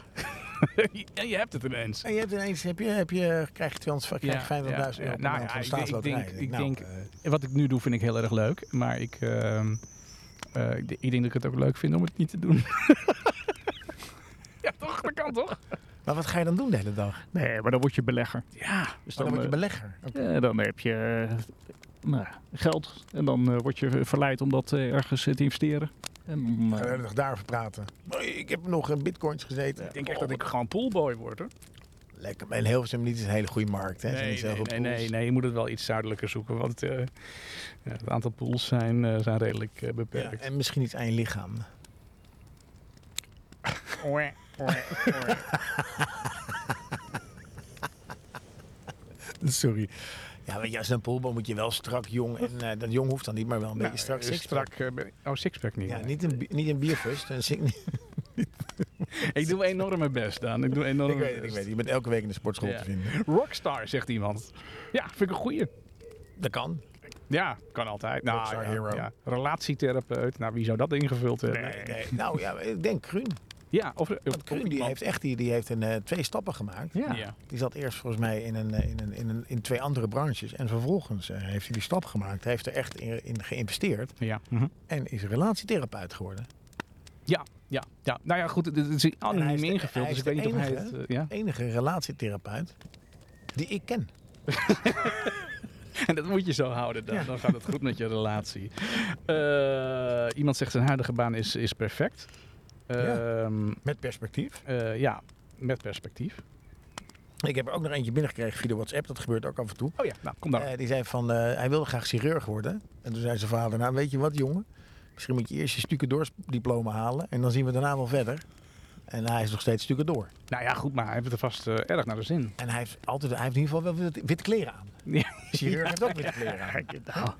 en je hebt het ineens. En je hebt ineens, heb je, heb je, krijg je 200, krijg je Ja, 50.000 ja, euro ja. per Nou maand ja, van de ik- ik staatsloterij. denk- ik Nou, denk- eh, Wat ik nu doe vind ik heel erg leuk. Maar ik, eh, ik, ik denk dat ik het ook leuk vind om het niet te doen. ja, toch? Dat kan toch? maar wat ga je dan doen de hele dag? Nee, maar dan word je belegger. Ja. Dus Dan, word je eh, belegger. Ja, dan heb je eh, nou, geld en dan eh, word je verleid om dat ergens te investeren. En Gaan we daarover praten. Maar Ik heb nog in bitcoins gezeten. Ik denk echt dat ik gewoon poolboy word hoor. Lekker. Maar in Hilversum niet is een hele goede markt. Hè? Nee, nee, nee, nee, nee, je moet het wel iets zuidelijker zoeken. Want eh, ja, het aantal pools zijn, eh, zijn redelijk eh, Ja, beperkt. en misschien iets aan je lichaam. Sorry. Ja, je, als een poolboom moet je wel strak jong. En dat jong hoeft dan niet, maar wel een Nou, beetje strak. sixpack. strak oh, sixpack niet. Ja, nee. niet een, niet een bierfust. Een Ik doe enorm mijn best, Daan. Ik doe enorm ik weet het, ik weet. Je bent elke week in de sportschool Ja. te vinden. Rockstar, zegt iemand. Ja, vind ik een goeie. Dat kan. Ja, kan altijd. Nou, Rockstar ja, hero. ja. Relatietherapeut. Nou, wie zou dat ingevuld hebben? Nee, nee. Nou ja, ik denk Kruun. Ja, of, of, Want Kruun die heeft echt die, die heeft een, eh, twee stappen gemaakt. ja. Ja. Die zat eerst volgens mij in, een, eh, in, een, in, een, in twee andere branches. En vervolgens eh, heeft hij die stap gemaakt. Hij heeft er echt in, in geïnvesteerd. Ja. mhm. En is relatietherapeut geworden. ja, ja, ja. Nou ja, goed, het is anoniem ingevuld, dus ik weet niet of hij enige, het... eh, ja. Enige relatietherapeut die ik ken. En dat moet je zo houden dan. Ja. Dan gaat het goed met je relatie. Eh, iemand zegt zijn huidige baan is, is perfect. Ehm, Met perspectief. eh, ja, met perspectief. Ik heb er ook nog eentje binnengekregen via de WhatsApp. Dat gebeurt ook af en toe. Oh ja, nou, kom. Eh, die zei van, hij wilde graag chirurg worden. En toen zei zijn vader, nou weet je wat jongen? Misschien moet je eerst je stucadoors-diploma halen. En dan zien we daarna wel verder. En hij is nog steeds stucadoor. Nou ja, goed, maar hij heeft het er vast eh, erg naar de zin. En hij heeft, altijd, hij heeft in ieder geval wel witte kleren aan. Ja, Chirurg heeft ook witte kleren aan.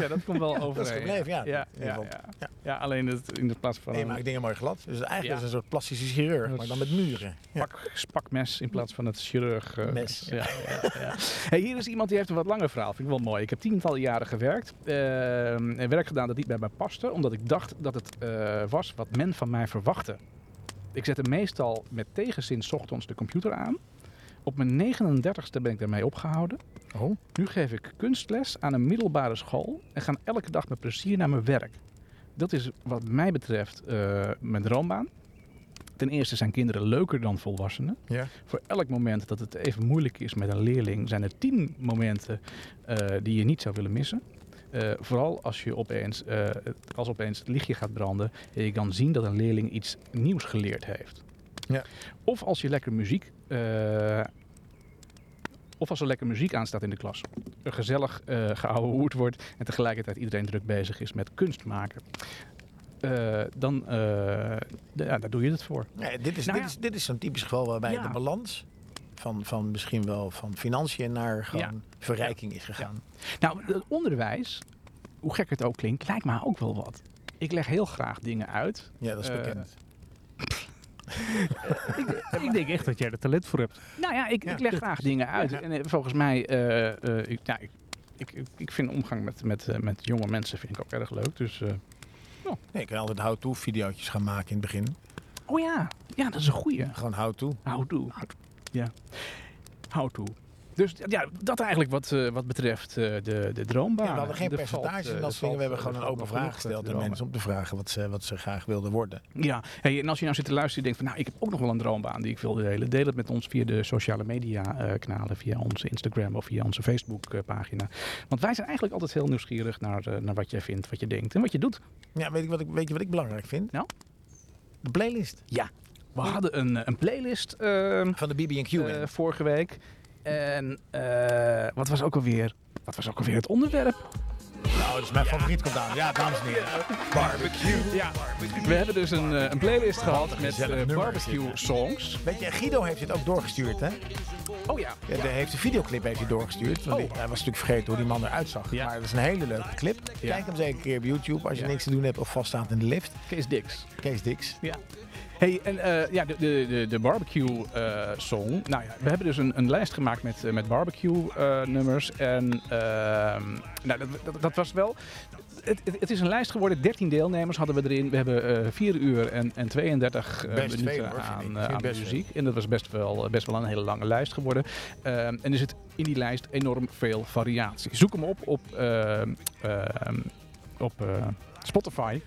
ja dat komt wel dat over. is gebleven, ja. Ja, In ieder ja, geval. ja. Ja. ja, alleen het, in de plaats van Nee, ik dingen mooi glad. Dus eigenlijk Ja. is het een soort plastische chirurg, maar dan met muren. Ja. pak, spakmes in plaats van het chirurg. eh, Mes. Ja, ja, ja. Hey, hier is iemand die heeft een wat langer verhaal. Vind ik wel mooi. Ik heb tientallen jaren gewerkt. eh, en werk gedaan dat niet bij mij paste. Omdat ik dacht dat het eh, was wat men van mij verwachtte. Ik zette meestal met tegenzin 's ochtends de computer aan. Op mijn 39ste ben ik daarmee opgehouden. Oh, Nu geef ik kunstles aan een middelbare school en ga elke dag met plezier naar mijn werk. Dat is wat mij betreft eh, mijn droombaan. Ten eerste zijn kinderen leuker dan volwassenen. ja. Voor elk moment dat het even moeilijk is met een leerling, zijn er tien momenten eh, die je niet zou willen missen. Eh, vooral als, je opeens, het- als opeens het lichtje gaat branden en je kan zien dat een leerling iets nieuws geleerd heeft. Ja. Of als je lekker muziek. Eh, of als er lekker muziek aanstaat in de klas. Er gezellig eh geouwehoerd wordt en tegelijkertijd iedereen druk bezig is met kunst maken. Eh, dan ja, daar doe je het voor. Nee, dit is, Nou dit ja. is, dit is zo'n typisch geval waarbij Ja. de balans van, van misschien wel van financiën naar gewoon verrijking is gegaan. Nou, het onderwijs, hoe gek het ook klinkt, lijkt me ook wel wat. Ik leg heel graag dingen uit. Ja, dat is bekend. Ik denk echt dat jij er talent voor hebt. Nou ja, ik, Ja. ik leg graag dingen uit. En eh, volgens mij, eh, eh, ik, ja, ik, ik, ik- ik vind omgang met, met, eh, met jonge mensen vind ik ook erg leuk. Dus, eh, Nee, ik kan altijd how-to video's gaan maken in het begin. oh ja, ja, dat is een goeie. Gewoon how-to. How to. Ja. How to. Dus ja, dat eigenlijk wat, eh, wat betreft eh, de, de droombaan. Ja, we hadden geen Er percentage valt, in eh, dat. We hebben gewoon een open vraag gesteld te aan mensen om te vragen wat ze, wat ze graag wilden worden. Ja, hey, en als je nou zit te luisteren en denkt van nou, ik heb ook nog wel een droombaan die ik wil delen. Deel het met ons via de sociale media kanalen, via onze Instagram of via onze Facebook pagina. Want wij zijn eigenlijk altijd heel nieuwsgierig naar, naar wat jij vindt, wat je denkt en wat je doet. Ja, weet, ik wat ik, weet je wat ik belangrijk vind? Nou? De playlist Ja, we hadden een, een playlist ehm, van de BB&Q. vorige week. En eh, wat was ook alweer, wat was ook alweer het onderwerp? nou, dat is mijn favoriet komt aan. Ja, dames en heren. Barbecue. Ja, we hebben dus een, eh, een playlist gehad met eh, barbecue songs. Weet je, Guido heeft dit ook doorgestuurd, hè? Oh ja. Ja, de, heeft de videoclip heeft hij doorgestuurd. Want Oh. hij was natuurlijk vergeten hoe die man eruit zag. Ja. Maar het is een hele leuke clip. Ja. Kijk hem zeker een keer op YouTube als je Ja. niks te doen hebt of vaststaat in de lift. Kees Dix. Kees Dix. Ja. Hey, en eh, ja, de, de, de, barbecue eh, song. Nou ja, we hebben dus een, een lijst gemaakt met, eh, met barbecue nummers. En ehm, nou, dat, dat, dat was wel. Het, het, het is een lijst geworden. 13 deelnemers hadden we erin. We hebben eh 4 uur en, en 32 eh, Best minuten veel, hoor, aan, best muziek. En dat was best wel, best wel een hele lange lijst geworden. Ehm, en er zit in die lijst enorm veel variatie. Zoek hem op op, ehm, op Spotify.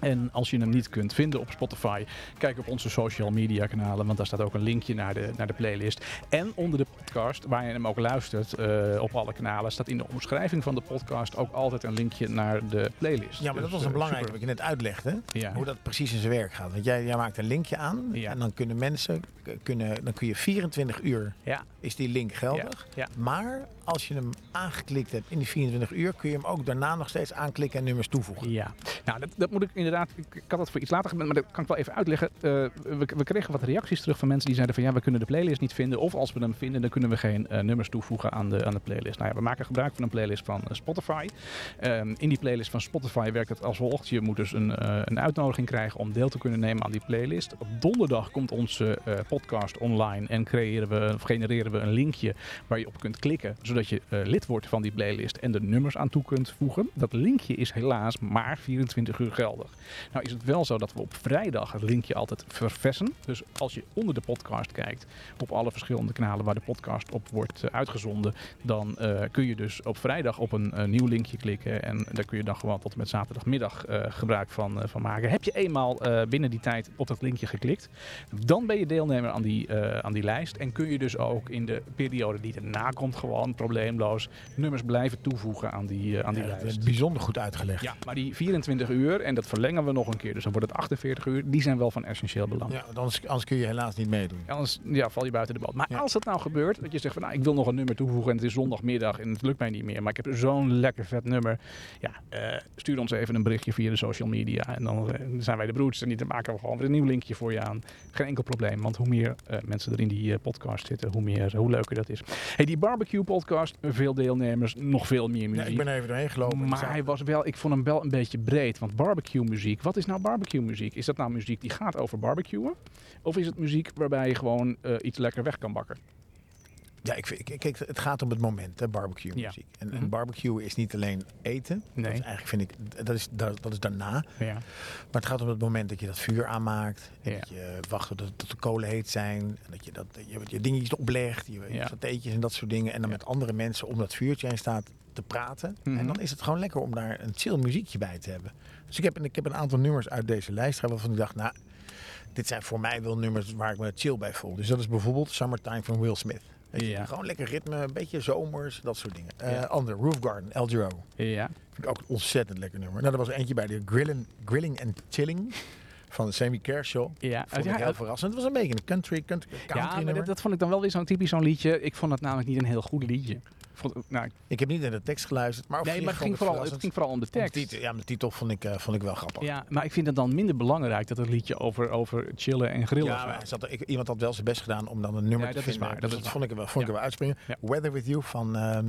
En als je hem niet kunt vinden op Spotify, kijk op onze social media kanalen, want daar staat ook een linkje naar de, naar de playlist. En onder de podcast, waar je hem ook luistert eh, op alle kanalen, staat in de omschrijving van de podcast ook altijd een linkje naar de playlist. Ja, maar dat Dus, was een eh, belangrijke super. wat je net uitlegde. Ja. Hoe dat precies in zijn werk gaat. Want jij, jij maakt een linkje aan. Ja. En dan kunnen mensen, kunnen, dan kun je 24 uur, Ja, is die link geldig. ja. Maar als je hem aangeklikt hebt in die 24 uur, kun je hem ook daarna nog steeds aanklikken en nummers toevoegen. Ja, nou dat, dat moet ik inderdaad, ik, had dat voor iets later gedaan, maar dat kan ik wel even uitleggen. Eh, we, we kregen wat reacties terug van mensen die zeiden van ja, we kunnen de playlist niet vinden. Of als we hem vinden, dan kunnen we geen eh, nummers toevoegen aan de, aan de playlist. Nou ja, we maken gebruik van een playlist van eh, Spotify. Ehm, in die playlist van Spotify werkt het als volgt. Je moet dus een, een uitnodiging krijgen om deel te kunnen nemen aan die playlist. Op donderdag komt onze podcast online en creëren we, of genereren we een linkje waar je op kunt klikken, zodat je eh, lid wordt van die playlist en de nummers aan toe kunt voegen. Dat linkje is helaas maar 24 uur geldig. Nou is het wel zo dat we op vrijdag het linkje altijd verversen. Dus als je onder de podcast kijkt, op alle verschillende kanalen waar de podcast op wordt eh, uitgezonden, dan eh, kun je dus op vrijdag op een nieuw linkje klikken en daar kun je dan gewoon tot en met zaterdagmiddag gebruik van, van maken. Heb je eenmaal binnen die tijd op dat linkje geklikt, dan ben je deelnemer aan die, aan die lijst en kun je dus ook in de periode die erna komt gewoon probleemloos nummers blijven toevoegen aan die, eh, aan die Ja, dat lijst. is bijzonder goed uitgelegd. Ja, maar die 24 uur, en dat verlengen we nog een keer, dus dan wordt het 48 uur, die zijn wel van essentieel belang. Ja, anders, anders kun je helaas niet meedoen. Anders ja, val je buiten de boot. Maar Ja. als het nou gebeurt, dat je zegt van nou, ik wil nog een nummer toevoegen en het is zondagmiddag en het lukt mij niet meer, maar ik heb zo'n lekker vet nummer. Ja, eh, stuur ons even een berichtje via de social media en dan eh, zijn wij de broeds en dan maken we gewoon weer een nieuw linkje voor je aan. Geen enkel probleem, want hoe meer mensen er in die podcast zitten, hoe, meer, hoe leuker dat is. Hey, die barbecue podcast, veel deelnemers, nog veel meer Ja, muziek. ik ben even doorheen gelopen. Maar hij was wel, ik vond hem wel een beetje breed. Want barbecue muziek, wat is nou barbecue muziek? Is dat nou muziek die gaat over barbecuen? Of is het muziek waarbij je gewoon eh, iets lekker weg kan bakken? Ja, ik, vind- kijk, het gaat om het moment, hè, barbecue Ja. muziek. En, Mhm. en barbecue is niet alleen eten. Nee. Dat is eigenlijk vind ik, dat is, dat, dat is daarna. Ja. Maar het gaat om het moment dat je dat vuur aanmaakt. En Ja. Dat je wacht tot, tot de kolen heet zijn. En dat je, dat, je, je dingetjes oplegt. Je, Ja. satéetjes en dat soort dingen. En dan met andere mensen om dat vuurtje heen staat te praten. Mhm. En dan is het gewoon lekker om daar een chill muziekje bij te hebben. Dus ik heb, ik heb een aantal nummers uit deze lijst waarvan ik dacht, nou, dit zijn voor mij wel nummers waar ik me chill bij voel. Dus dat is bijvoorbeeld Summertime van Will Smith. Weet je, Ja. Gewoon lekker ritme, een beetje zomers, dat soort dingen. Ja. Ander, Roof Garden, El Giro. Ja. Vind ik ook een ontzettend lekker nummer. Nou, er was er eentje bij, de Grilling, Grilling and Chilling van Sammy Kershaw. Ja, Vond ja, ik heel ja, verrassend. Het was een beetje een country, country, country ja maar nummer. dat, dat vond ik dan wel weer zo'n typisch zo'n liedje. Ik vond het namelijk niet een heel goed liedje. Vond, nou, Ik heb niet naar de tekst geluisterd, maar nee, maar het ging, vooral, het ging vooral om de Om de tekst. titel, ja, maar de titel vond ik, eh, vond ik wel grappig. Ja, maar ik vind het dan minder belangrijk dat het liedje over, over chillen en grillen Ja, maar gaat. hij zat er- ik- iemand had wel zijn best gedaan om dan een nummer Ja, te dat vinden. Dus dat is vond ik er wel, vond ik er wel uitspringen. Ja. Weather With You van ehm,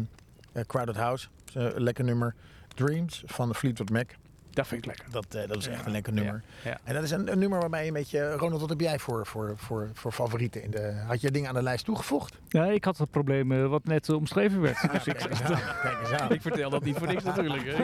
eh, Crowded House. Dat lekker nummer. Dreams van Fleetwood Mac. Dat vind ik lekker. Dat, eh, dat is echt Ja. een lekker nummer. Ja, ja. En dat is een, een nummer waarbij je een beetje... Ronald, wat heb jij voor, voor, voor, voor favorieten? In de, had je dingen aan de lijst toegevoegd? Ja, ik had het probleem wat net eh, omschreven werd. Dus ik, Kijk eens aan. Kijk eens aan. Ik vertel dat niet voor niks natuurlijk. hè.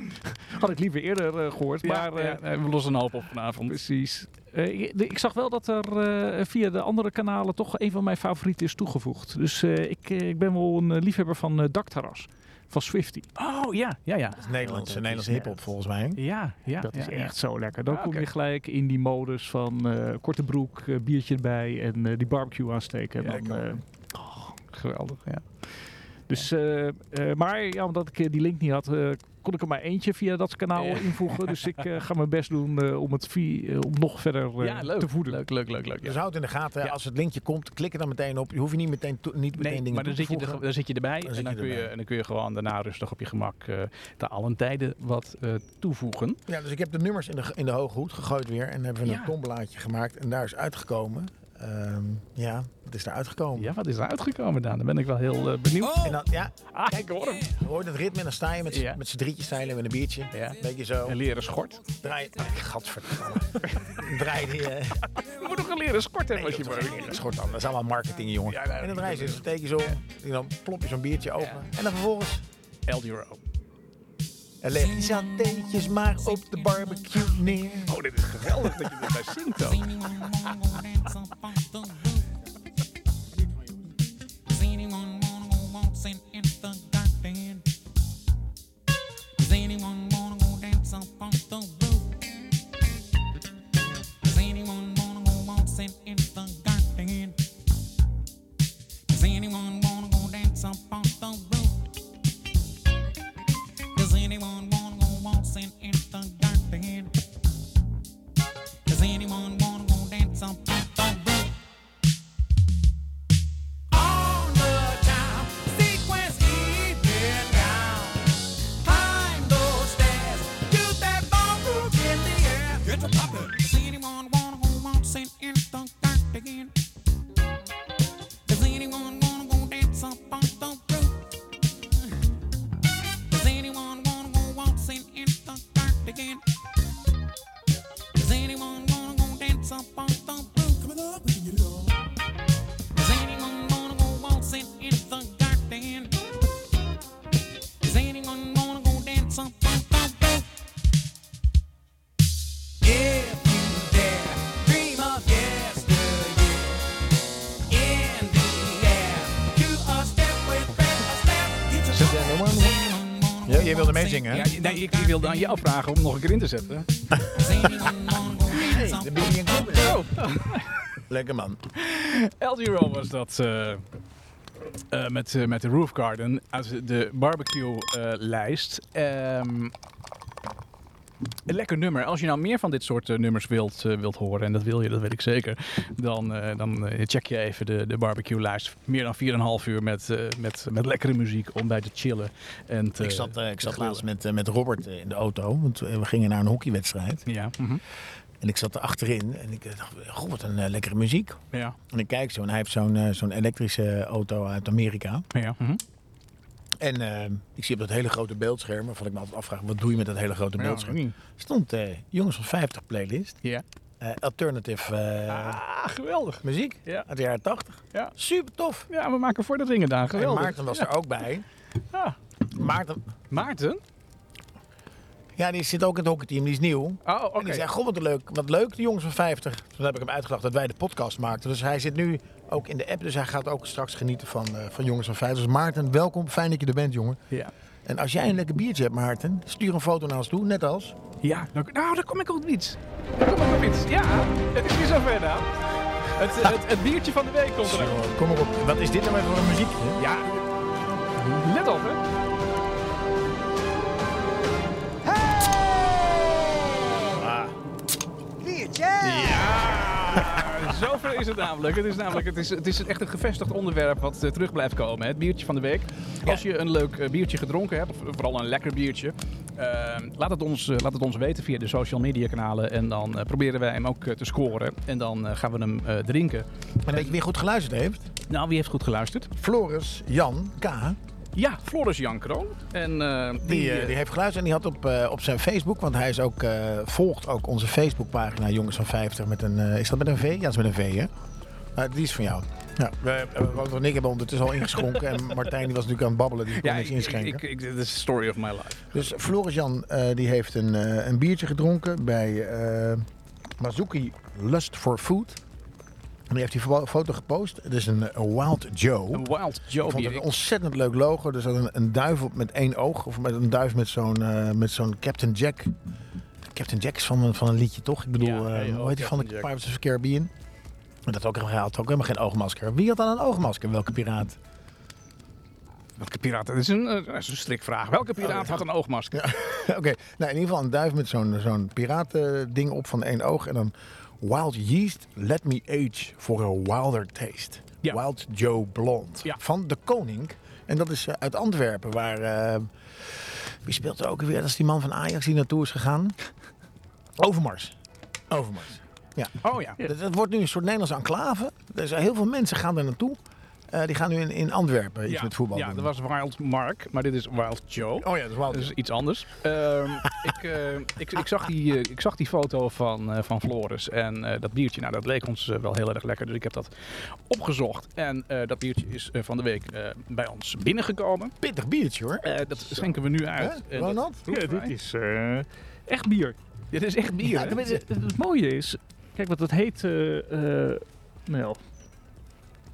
had ik liever eerder eh, gehoord. Maar eh, we lossen een hoop op vanavond. precies. Eh, ik- de- ik zag wel dat er eh, via de andere kanalen toch een van mijn favorieten is toegevoegd. Dus eh, ik, ik ben wel een liefhebber van Dakterras. Van Swifty. Oh ja, ja, ja. Dat is Nederlandse, Nederlandse is hip-hop volgens mij. Ja, ja. dat is ja, echt zo lekker. Dan Ah, kom je gelijk in die modus van eh, korte broek, eh, biertje erbij en eh, die barbecue aansteken. Ja, En dan, lekker. eh, ja. Geweldig, ja. Dus, eh, eh, maar ja, omdat ik eh, die link niet had, eh, kon ik er maar eentje via dat kanaal Ja. invoegen. Dus ik eh, ga mijn best doen eh, om het vi- om nog verder ja, leuk. te voeden. Leuk, leuk, leuk, leuk. Dus Ja. houd in de gaten, Ja. als het linkje komt, klik er dan meteen op. Je hoeft je niet meteen, niet meteen Nee, dingen maar dan toe zit, er, dan zit je erbij Dan en zit dan, je kun je, erbij. en dan kun je gewoon daarna rustig op je gemak eh te allen tijden wat eh, toevoegen. Ja, dus ik heb de nummers in de, in de hoge hoed gegooid weer. En hebben we Ja. een tomblaadje gemaakt. En daar is uitgekomen. Ehm, ja, wat is er uitgekomen? Ja, wat is er uitgekomen, Daan? Dan ben ik wel heel eh, benieuwd. En dan, ja, Ah, kijk hoor hem. je dat ritme en dan sta je met Ja. met z'n drietjes stijlen met een biertje. Ja. Beetje zo. Een leren schort. Draai, gadverdamme. draai die... eh, Je moet nog een leren schort hebben als je dat is schort dan. Dat is allemaal marketing, jongen. Ja, nee, en dan draai je ze steek je zo om. En dan plop je zo'n biertje open. En dan vervolgens... El Duro. En leg je satéetjes maar op de barbecue neer. Oh, dit is geweldig dat je erbij zingt ook. nee, ik, ik wilde aan jou vragen om nog een keer in te zetten. Dance De. Oh. Lekker man. Giro was dat eh, eh, met, eh, met de Roof Garden uit de barbecue-lijst. Ehm, een lekker nummer. Als je nou meer van dit soort eh, nummers wilt, eh, wilt horen, en dat wil je, dat weet ik zeker, dan, eh, dan check je even de, de barbecue-lijst. Meer dan 4,5 uur met, met, met lekkere muziek om bij te chillen. En te, Ik zat, ik zat laatst met, met Robert in de auto. Want we gingen naar een hockeywedstrijd. Ja, mhm. En ik zat er achterin. En ik dacht, goh, wat een lekkere muziek. ja, En ik kijk zo. En hij heeft zo'n zo'n elektrische auto uit Amerika. ja. mhm. En eh, ik zie op dat hele grote beeldscherm. Waarvan ik me altijd afvraag, wat doe je met dat hele grote Ja, beeldscherm? niet. Stond eh, Jongens van 50 playlist. Ja. eh, alternative eh, Ah, geweldig. muziek Ja. uit de jaren 80. Ja. Super tof. ja, we maken voor de ringen daar. En Geweldig. Maarten was er ook bij. Ah, Maarten, Maarten? Ja, die zit ook in het hockeyteam. Die is nieuw. Oh, oké. En die zei, goh, wat leuk, wat leuk, de jongens van 50. Toen heb ik hem uitgedacht dat wij de podcast maakten. Dus hij zit nu ook in de app. Dus hij gaat ook straks genieten van, eh, van jongens van 50. Dus Maarten, welkom. Fijn dat je er bent, jongen. Ja. En als jij een lekker biertje hebt, Maarten, stuur een foto naar ons toe. Net als. Ja, dan, nou, daar kom ik op iets. Daar kom ik op iets. Ja, het is weer zover, Daan. Het, het, het biertje van de week komt er. Zo, kom maar op. Wat is dit nou weer voor een muziek? Ja, let op, hè. Ja, zover is het namelijk. Het is namelijk het is, het is echt een gevestigd onderwerp wat eh, terug blijft komen. hè. Het biertje van de week. Als je een leuk eh, biertje gedronken hebt, of vooral een lekker biertje, eh, laat, het ons, eh, laat het ons weten via de social media kanalen. En dan proberen wij hem ook te scoren. En dan gaan we hem drinken. en weet je wie goed geluisterd heeft? Nou, wie heeft goed geluisterd? Floris Jan K. Ja, Floris Jan Kroon. En eh, Die, die, eh, eh, die heeft geluisterd en die had op, op zijn Facebook, want hij is ook, volgt ook onze Facebookpagina Jongens van 50 met een, is dat met een V? Ja, dat is met een V, hè? Die is van jou. Ja, Wouter en ik hebben ondertussen al ingeschonken en Martijn die was natuurlijk aan het babbelen, die kon ja, niks ik, inschenken. ik, is the story of my life. dus Floris Jan, die heeft een, een biertje gedronken bij, Mazuki Lust for Food. En die heeft die fo- foto gepost. Het is een, een Wild Joe. Een Wild Joe Ik vond het een ontzettend leuk logo. Er zat een, een duif op met één oog. Of met een duif met zo'n eh, met zo'n Captain Jack. Captain Jack is van, een- van een liedje, toch? Ik bedoel, Ja, eh, nee, hoe oh, heet die van de Jack. Pirates of the Caribbean? Dat ook, hij had ook helemaal geen oogmasker. Wie had dan een oogmasker? Welke piraat? Welke piraat? Dat is een, eh, dat is een strikvraag. Welke piraat had een oogmasker? Oké, nou in ieder geval een duif met zo'n zo'n piratending op van één oog. En dan Wild Yeast, let me age for a wilder taste. Ja. Wild Joe Blond. Ja. Van de Koning. En dat is eh, uit Antwerpen, waar... eh, wie speelt er ook weer? Dat is die man van Ajax die naartoe is gegaan. Overmars. Overmars. Ja. Oh ja. Het, het wordt nu een soort Nederlandse enclave. Er zijn heel veel mensen gaan er naartoe. Eh, die gaan nu in, in Antwerpen iets ja, met voetbal Ja, doen. dat was Wild Mark, maar dit is Wild Joe. Oh ja, dat is Wild Dat is iets anders. Ehm, ik, eh, ik, ik, zag die, eh, ik zag die foto van, eh, van Floris en eh, dat biertje, nou dat leek ons wel heel erg lekker. Dus ik heb dat opgezocht. En eh, dat biertje is eh, van de week eh, bij ons binnengekomen. Pittig biertje hoor. Eh, dat schenken we nu uit. Dat Ronald? proeven Ja, dit is eh, echt bier. Dit is echt bier, Ja, het, het- het mooie is, kijk wat het heet, eh, eh, nou,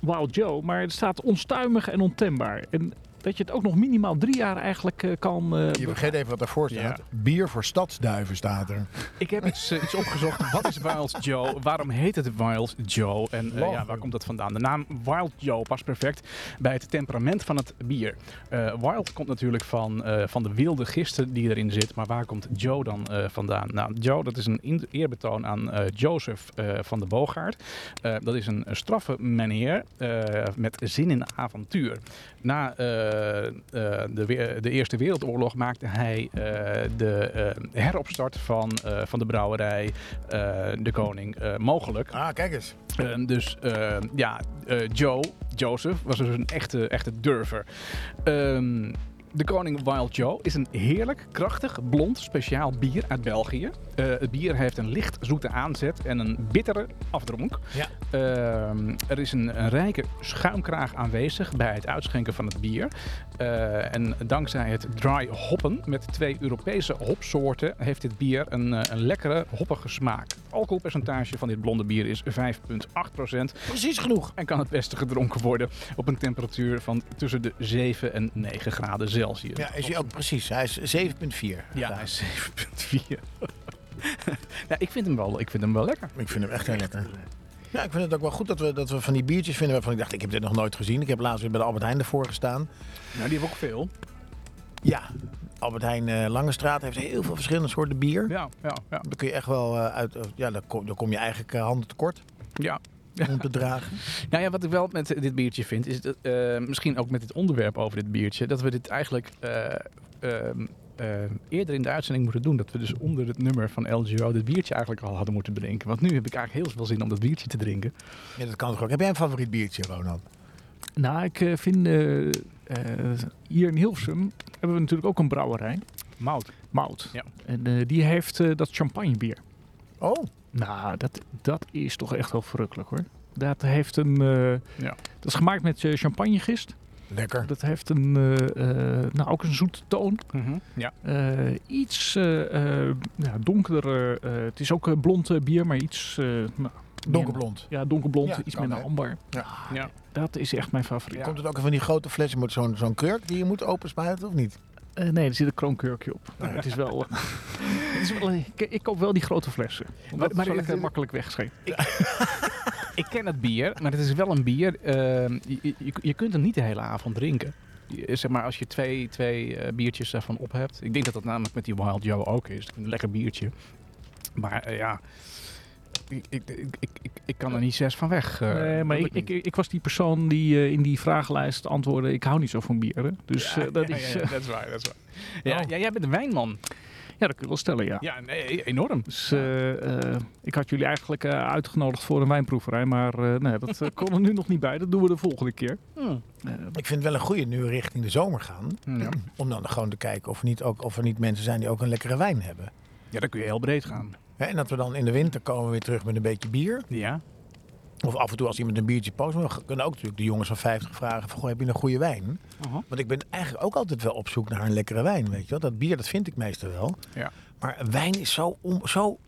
Wild Joe, maar het staat onstuimig en ontembaar. En dat je het ook nog minimaal drie jaar eigenlijk eh, kan... eh, Je vergeet even wat daarvoor staat. Ja. Bier voor stadsduiven staat er. Ik heb iets, iets opgezocht. Wat is Wild Joe? Waarom heet het Wild Joe? En eh, ja, waar komt dat vandaan? De naam Wild Joe past perfect bij het temperament van het bier. Wild komt natuurlijk van, van de wilde gisten die erin zit. Maar waar komt Joe dan vandaan? Nou, Joe, dat is een eerbetoon aan Joseph van de Boogaard. Dat is een, straffe meneer met zin in avontuur. Na de, we- de Eerste Wereldoorlog maakte hij eh, de eh, heropstart van, eh, van de brouwerij eh, De Koning eh, mogelijk. Ah, kijk eens. Eh, dus eh, ja, eh, Joe, Joseph, was dus een echte, echte durver. Ehm, de Koning Wild Joe is een heerlijk, krachtig, blond, speciaal bier uit België. Eh, het bier heeft een licht zoete aanzet en een bittere afdronk. Ja. Ehm, er is een, een rijke schuimkraag aanwezig bij het uitschenken van het bier. Eh, en dankzij het dry hoppen met twee Europese hopsoorten heeft dit bier een, eh, een lekkere, hoppige smaak. Het alcoholpercentage van dit blonde bier is 5,8% Precies genoeg. en kan het beste gedronken worden op een temperatuur van tussen de 7 en 9 graden Ja, is hij ook precies. Hij is 7,4. Ja, hij is 7,4. ja, ik vind hem wel, ik vind hem wel lekker. Ik vind hem echt heel lekker. Ja, ik vind het ook wel goed dat we, dat we van die biertjes vinden waarvan ik dacht, ik heb dit nog nooit gezien. Ik heb laatst weer bij de Albert Heijn ervoor gestaan. Nou, die hebben ook veel. Ja, Albert Heijn eh, Langestraat heeft heel veel verschillende soorten bier. Ja, ja, ja. Daar kun je echt wel eh, uit, ja, daar kom, daar kom je eigenlijk eh, handen tekort ja. om te dragen. Nou ja, wat ik wel met dit biertje vind, is dat, eh, misschien ook met dit onderwerp over dit biertje, dat we dit eigenlijk eh, ehm, eh, eerder in de uitzending moeten doen. Dat we dus onder het nummer van LGO dit biertje eigenlijk al hadden moeten drinken. Want nu heb ik eigenlijk heel veel zin om dat biertje te drinken. Ja, dat kan toch ook. Heb jij een favoriet biertje, Ronald? Nou, ik vind hier in Hilversum hebben we natuurlijk ook een brouwerij, Mout. Mout. Ja. En eh, die heeft eh, dat champagnebier. Oh, Nou, dat, dat is toch echt wel verrukkelijk hoor. Dat heeft een. eh, Ja. Dat is gemaakt met eh, champagnegist. lekker. Dat heeft een. eh, eh, nou, ook een zoete toon. Mhm. Ja. Eh, iets ja, donkerder. eh, het is ook blond bier, maar iets. eh, nou, Donkerblond. Ja, donkerblond. Ja, iets met een amber. Ja. Ja. Dat is echt mijn favoriet. Ja. Komt het ook van die grote flessen met zo'n zo'n kurk die je moet openspuiten of niet? Eh, nee, er zit een kroonkurkje op. Maar het is wel. het is wel ik, ik koop wel die grote flessen. Omdat Maar- het maar het- lekker makkelijk wegscheept. Ik ken het bier, maar het is wel een bier. ehm, je, je, je kunt hem niet de hele avond drinken. Je- Zeg maar, als je twee, twee eh, biertjes daarvan op hebt. Ik denk dat dat namelijk met die Wild Joe ook is. Een lekker biertje. Maar eh, ja, ik, ik, ik, ik, kan er niet zes van weg. eh, nee, maar ik, ik, ik was die persoon die eh, in die vragenlijst antwoordde: ik hou niet zo van bieren. Dus Ja, eh, dat ja, is. ja, eh, dat is waar, dat is waar. Ja, Oh. ja, jij bent een wijnman. ja, dat kun je wel stellen, ja. Ja, nee, enorm. Dus eh, eh, ik had jullie eigenlijk eh, uitgenodigd voor een wijnproeverij, maar eh, nee, dat kon er nu nog niet bij. Dat doen we de volgende keer. Hm. Eh, Ik vind het wel een goede nu richting de zomer gaan. Ja. Om dan gewoon te kijken of, niet ook, of er niet mensen zijn die ook een lekkere wijn hebben. ja, dan kun je heel breed gaan. En dat we dan in de winter komen weer terug met een beetje bier. Ja. Of af en toe als iemand een biertje post. Maar we kunnen ook natuurlijk de jongens van 50 vragen van, goh, heb je een goede wijn? Aha. Want ik ben eigenlijk ook altijd wel op zoek naar een lekkere wijn, weet je wel. Dat bier, dat vind ik meestal wel. Ja. Maar wijn is zo, zo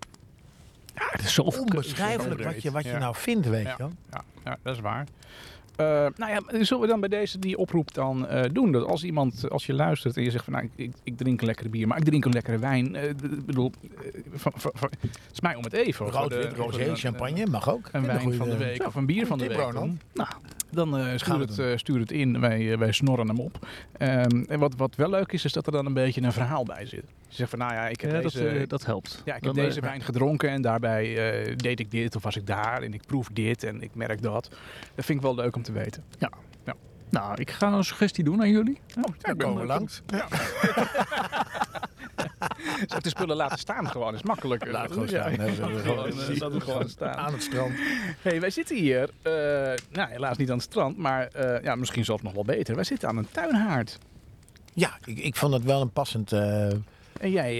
Ja, het is zoveel onbeschrijfelijk wat je, wat je Ja. nou vindt, weet Ja. je wel. Ja, ja, dat is waar. Eh, nou ja, zullen we dan bij deze die oproep dan eh, doen? Dat als iemand, als je luistert en je zegt van nou, ik, ik, drink een lekkere bier, maar ik drink een lekkere wijn. Ik bedoel, eh, van, van, van- het is mij om het even. Rood, wit, rosé, champagne, mag ook. Een wijn van de week of een bier van de week. Doen. Nou, dan stuur, het, stuur het in. Wij, wij snorren hem op. Ehm, en wat, wat wel leuk is, is dat er dan een beetje een verhaal bij zit. Je zegt van nou ja, ik heb Ja, dat, deze... eh, dat helpt. Ja, ik heb Dan, deze eh, wijn gedronken en daarbij eh, deed ik dit of was ik daar en ik proef dit en ik merk dat. Dat vind ik wel leuk om te weten. Nou, ik ga een suggestie doen aan jullie. Oh, Dan komen we langs. Zou ik de spullen laten staan gewoon, is makkelijker. Laat gewoon staan. We hebben Gewoon, gewoon- het staan. Aan het strand. Hey, wij zitten hier, eh, nou helaas niet aan het strand, maar eh, ja, misschien zelfs nog wel beter. Wij zitten aan een tuinhaard. Ja, ik, ik vond het wel een passend... eh, En jij,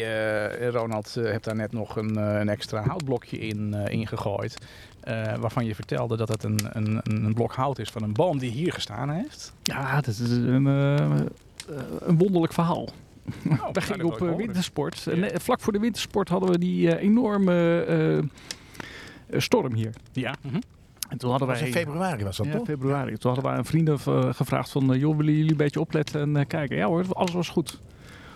eh, Ronald, eh, hebt daar net nog een, eh, een extra houtblokje in eh, ingegooid. eh, waarvan je vertelde dat het een, een, een blok hout is van een boom die hier gestaan heeft. Ja, dat is een, een wonderlijk verhaal. Oh, We gingen op winter. wintersport. Ja. vlak voor de wintersport hadden we die enorme storm hier. Ja. mhm. En toen hadden was wij... in februari was dat ja, toch? februari. Toen hadden wij aan vrienden gevraagd van... joh, willen jullie een beetje opletten en kijken? Ja hoor, alles was goed.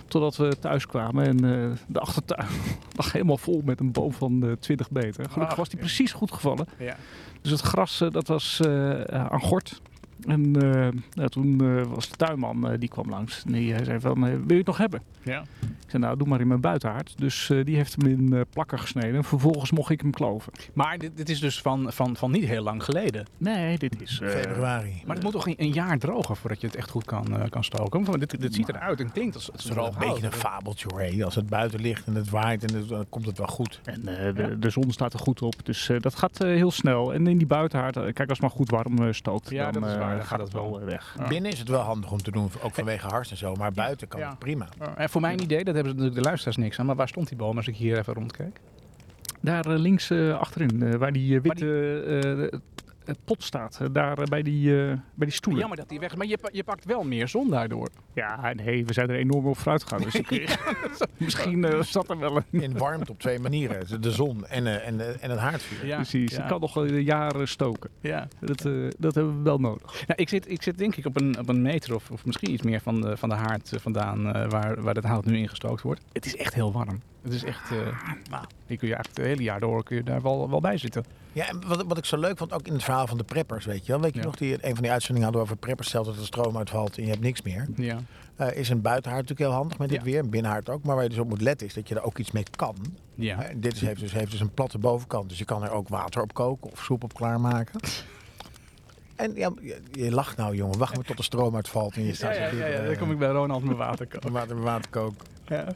Totdat we thuis kwamen en eh, de achtertuin lag helemaal vol met een boom van eh, 20 meter. Gelukkig Ach, was die precies goed gevallen. ja. Dus het gras, eh, dat was aan gort. En eh, nou, toen eh, was de tuinman, eh, die kwam langs. En die eh, zei van, wil je het nog hebben? Ja. Ik zei, nou, doe maar in mijn buitenhaard. Dus eh, die heeft hem in eh, plakken gesneden. En vervolgens mocht ik hem kloven. Maar dit, dit is dus van, van, van niet heel lang geleden. Nee, dit is... eh, Februari. Maar het moet toch een, een jaar drogen voordat je het echt goed kan, eh, kan stoken? Want dit, dit ziet eruit en klinkt als het Het is wel een beetje een fabeltje hoor. Als het buiten ligt en het waait, en het- dan komt het wel goed. En eh, de, de zon staat er goed op. Dus eh, dat gaat eh, heel snel. En in die buitenhaard, kijk, als het maar goed warm eh, stookt, Ja, dan dat is waar, dan gaat gaat het wel wel. weg. Binnen is het wel handig om te doen, ook vanwege hars en zo. Maar buiten kan Ja. het prima. En voor mijn idee, dat hebben ze natuurlijk de luisteraars niks aan. Maar waar stond die boom als ik hier even rondkijk? Daar eh, links eh, achterin, eh, waar die eh, witte pot staat. eh, daar eh, bij, die, eh, bij die stoelen. Jammer dat die weg is. Maar je, je pakt wel meer zon daardoor. Ja, nee, we zijn er enorm op vooruit gegaan. Dus ik, misschien zat er wel een... In warmte op twee manieren. De zon en, en, en het haardvuur. Ja, Precies, ja. ik kan nog jaren stoken. Ja. Dat, eh, dat hebben we wel nodig. Nou, ik, zit, ik zit denk ik op een, op een meter of, of misschien iets meer van de, van de haard vandaan eh, waar, waar het hout nu ingestookt wordt. Het is echt heel warm. Het is echt, nou, die kun je eigenlijk het hele jaar door kun je daar wel, wel bij zitten. Ja, en wat, wat ik zo leuk vond, ook in het verhaal van de preppers, weet je wel. Weet je Ja. nog, die, een van die uitzendingen hadden we over preppers. Stel dat er stroom uitvalt en je hebt niks meer. Ja. Eh, is een buitenhaard natuurlijk heel handig met dit Ja. weer. Een binnenhaard ook. Maar waar je dus op moet letten is dat je er ook iets mee kan. Ja. Eh, dit is, heeft, dus, heeft dus een platte bovenkant. Dus je kan er ook water op koken of soep op klaarmaken. En ja, je, je lacht nou jongen. Wacht maar tot de stroom uitvalt en je staat ja, ja, dan kom ik bij Ronald mijn water kopen. water, water koken. Ja.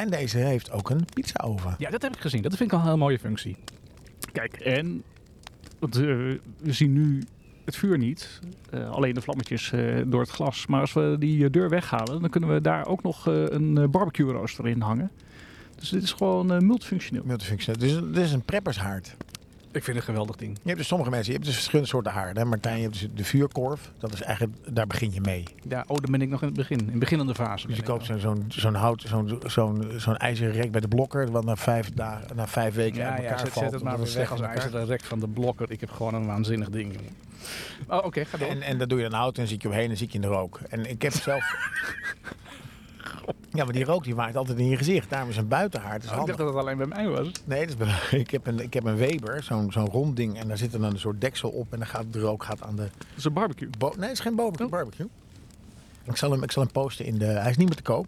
En deze heeft ook een pizzaoven. ja, dat heb ik gezien. Dat vind ik wel een heel mooie functie. Kijk, en want, eh, we zien nu het vuur niet. eh, alleen de vlammetjes eh, door het glas. Maar als we die deur weghalen, dan kunnen we daar ook nog een barbecue rooster in hangen. Dus dit is gewoon multifunctioneel. Multifunctioneel. Dus dit is een preppershaard. Ik vind het een geweldig ding. Je hebt dus sommige mensen, je hebt dus verschillende soorten haarden. hè. Martijn, je hebt dus de vuurkorf. Dat is eigenlijk, daar begin je mee. Ja, oh, dan ben ik nog in het begin. In de beginnende fase. Dus je koopt zo'n zo'n zo'n hout, zo'n zo'n zo'n ijzeren rek bij de blokker, wat na vijf, dagen, na vijf weken Ja, uit ja, elkaar zet, valt. zet het maar weer weg als ijzeren rek van de blokker. Ik heb gewoon een waanzinnig ding. Oh, oké, ga door. En, en dan doe je een hout en zit je omheen en zit je in de rook. En ik heb zelf... Ja, maar die rook die waait altijd in je gezicht. Daarom is een buitenhaard. Is Oh, ik dacht dat het alleen bij mij was. Nee, dat is ik, heb een, ik heb een Weber, zo'n zo'n rond ding. En daar zit dan een soort deksel op. En dan gaat de rook gaat aan de... Dat is een barbecue. Bo nee, het is geen barbecue. Oh. barbecue. Ik, zal hem, ik zal hem posten in de... Hij is niet meer te koop.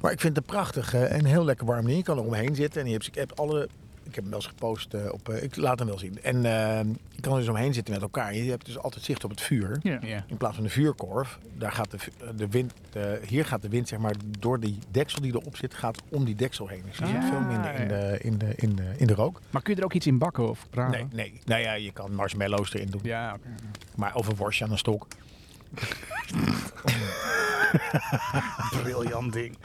Maar ik vind het prachtig en heel lekker warm ding. Je kan er omheen zitten. En je hebt, ik heb alle... Ik heb hem wel eens gepost eh, op... eh, ik laat hem wel zien. En eh, je kan er dus omheen zitten met elkaar. Je hebt dus altijd zicht op het vuur. Ja. Ja. In plaats van de vuurkorf, daar gaat de, de wind, de- hier gaat de wind zeg maar door die deksel die erop zit, gaat om die deksel heen. Dus je zit Ah, veel minder in de, in, de, in, de, in de rook. Maar kun je er ook iets in bakken of praten? Nee, nee. Nou ja, je kan marshmallows erin doen. Ja, oké. Maar of een worstje aan een stok. Briljant ding.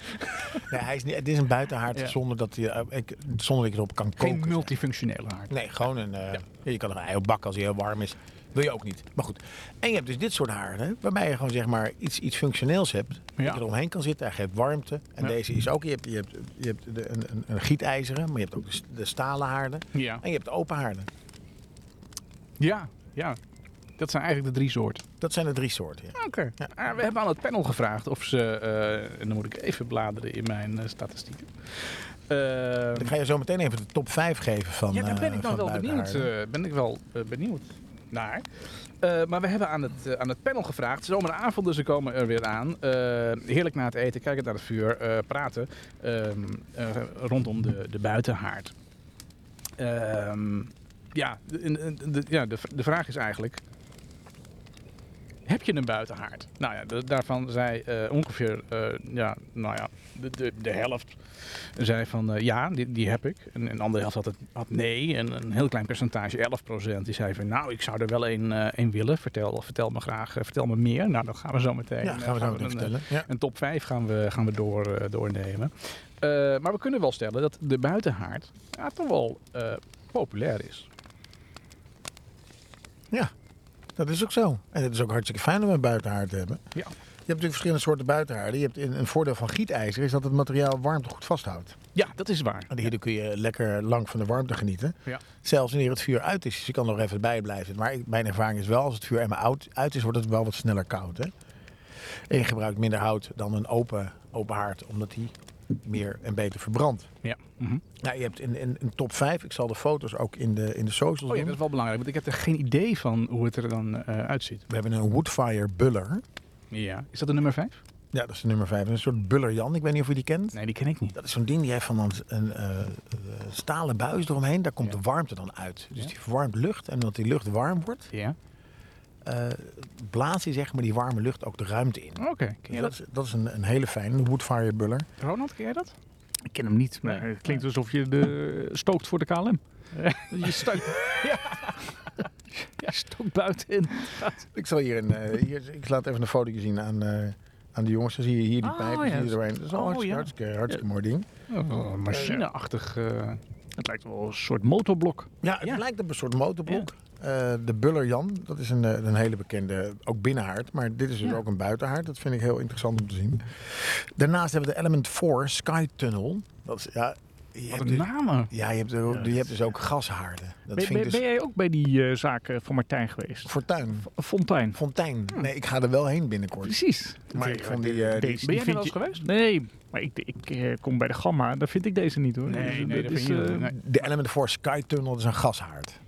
Nee, hij is niet, het is een buitenhaard Ja. zonder, dat je, eh, ik, zonder dat je erop kan koken. Geen multifunctionele haard. Nee, gewoon een... eh, ja, je kan er een ei op bakken als hij heel warm is. Wil je ook niet. Maar goed. En je hebt dus dit soort haarden, waarbij je gewoon zeg maar iets, iets functioneels hebt. Dat Ja. je eromheen kan zitten, hij geeft warmte. En Ja. deze is ook, je hebt, je hebt, je hebt de, een, een, een gietijzeren, maar je hebt ook de, stalen haarden. Ja. En je hebt open haarden. Ja, ja. Dat zijn eigenlijk de drie soorten. Dat zijn de drie soorten. Ja. Oké. Ja. Ah, we hebben aan het panel gevraagd of ze, eh, en dan moet ik even bladeren in mijn eh, statistieken. Eh, Ik ga je zo meteen even de top 5 geven van ja, daar ben eh, ik van wel benieuwd, ben ik wel benieuwd naar. Maar we hebben aan het, aan het panel gevraagd. Zomeravonden, ze komen er weer aan. Heerlijk na het eten, kijken naar het vuur, praten ehm, eh, rondom de, de buitenhaard. Ehm, ja, de- ja de, de vraag is eigenlijk... Heb je een buitenhaard? Nou ja, daarvan zei eh, ongeveer, eh, ja, nou ja, de, de, de helft zei van eh, ja, die, die heb ik. En een andere helft had, het, had nee. En een heel klein percentage, 11%, die zei van nou, ik zou er wel een, een willen. Vertel, vertel me graag, vertel me meer. Nou, dan gaan we zo meteen. Ja, gaan we zo meteen een, vertellen. Ja. een top 5 gaan we, gaan we door, doornemen. Maar we kunnen wel stellen dat de buitenhaard ja, toch wel populair is. Dat is ook zo. En het is ook hartstikke fijn om een buitenhaard te hebben. Ja. Je hebt natuurlijk verschillende soorten buitenhaarden. Je hebt een, een voordeel van gietijzer is dat het materiaal warmte goed vasthoudt. Ja, dat is waar. En hierdoor kun je lekker lang van de warmte genieten. Ja. Zelfs wanneer het vuur uit is. Dus je kan nog even bij blijven. Maar mijn ervaring is wel, als het vuur eenmaal uit is, wordt het wel wat sneller koud. Hè? En je gebruikt minder hout dan een open, open haard, omdat die meer en beter verbrandt. Ja. Mhm. Nou, je hebt in, in, in top 5, ik zal de foto's ook in de, in de socials Oh ja, doen. dat is wel belangrijk, want ik heb er geen idee van hoe het er dan eh, uitziet. We hebben een Woodfire Buller. Ja. Is dat de nummer 5? Ja, dat is de nummer 5. Een soort Buller Jan, ik weet niet of je die kent. Nee, die ken ik niet. Dat is zo'n ding die heeft van een, een eh, eh, stalen buis eromheen. Daar komt Ja. de warmte dan uit. Dus Ja. die verwarmt lucht. En omdat die lucht warm wordt, Ja. Eh blaast hij zeg maar die warme lucht ook de ruimte in. Oké. Dus je dat, dat? is, dat is een, een hele fijne Woodfire Buller. Ronald, ken jij dat? Ik ken hem niet, maar Nee. het klinkt alsof je de stookt voor de KLM. Je stookt, je stookt buiten in. Ik zal hier een, eh, hier, ik laat even een fotootje zien aan, eh, aan de jongens. Dan zie je hier die Oh, pijp. ja, je dat is- een oh, hartstikke, ja. hartstikke, hartstikke mooi ding. Oh, een machineachtig. eh, Het lijkt wel een soort motorblok. Ja, het Ja. lijkt op een soort motorblok. Eh, de Buller Jan, dat is een, eh, een hele bekende, ook binnenhaard. Maar dit is dus Ja. ook een buitenhaard. Dat vind ik heel interessant om te zien. Daarnaast hebben we de Element 4 Sky Tunnel. Dat is, ja, je wat een dus, namen. ja, je hebt, je hebt dus ook gashaarden. Dat Ben, vind ben, dus ben jij ook bij die eh, zaken van Martijn geweest? fortuin. Fontijn. Fontein. Nee, ik ga er wel heen binnenkort. Precies. Maar ik vond die, die- Deze- Ben jij er wel eens geweest? Nee, maar ik, ik kom bij de Gamma. Daar vind ik deze niet hoor. Nee, Dus, nee, dat is, vind je. De Element 4 Sky Tunnel is een gashaard.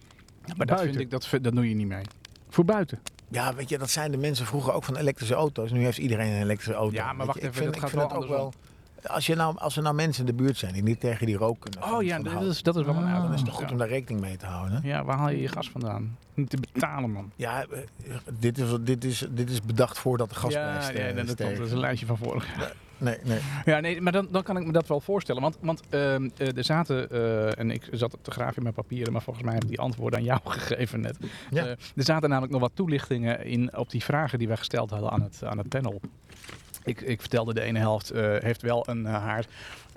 Maar dat, vind ik, dat, dat doe je niet mee. Voor buiten. Ja, weet je, dat zijn de mensen vroeger ook van elektrische auto's. Nu heeft iedereen een elektrische auto. Ja, maar wacht je, ik even, vind- dat ik gaat vind wel het ook wel. Als, je nou, als er nou mensen in de buurt zijn die niet tegen die rook kunnen. Oh ja, dat is, dat is wel een Ah. dan is het toch goed ja. om daar rekening mee te houden. Ja, waar haal je je gas vandaan? Niet te betalen, man. Ja, eh, dit is, dit, is, dit is bedacht voordat de gasprijs ja, ja, dat, steeg. komt. dat is een lijstje van vorig jaar. Nee, nee. Ja, nee, maar dan, dan kan ik me dat wel voorstellen. Want, want ehm, eh, er zaten, eh, en ik zat te graven in mijn papieren, maar volgens mij heb ik die antwoorden aan jou gegeven net. Ja. Er zaten namelijk nog wat toelichtingen in op die vragen die wij gesteld hadden aan het, aan het panel. Ik, ik vertelde de ene helft eh, heeft wel een eh, haard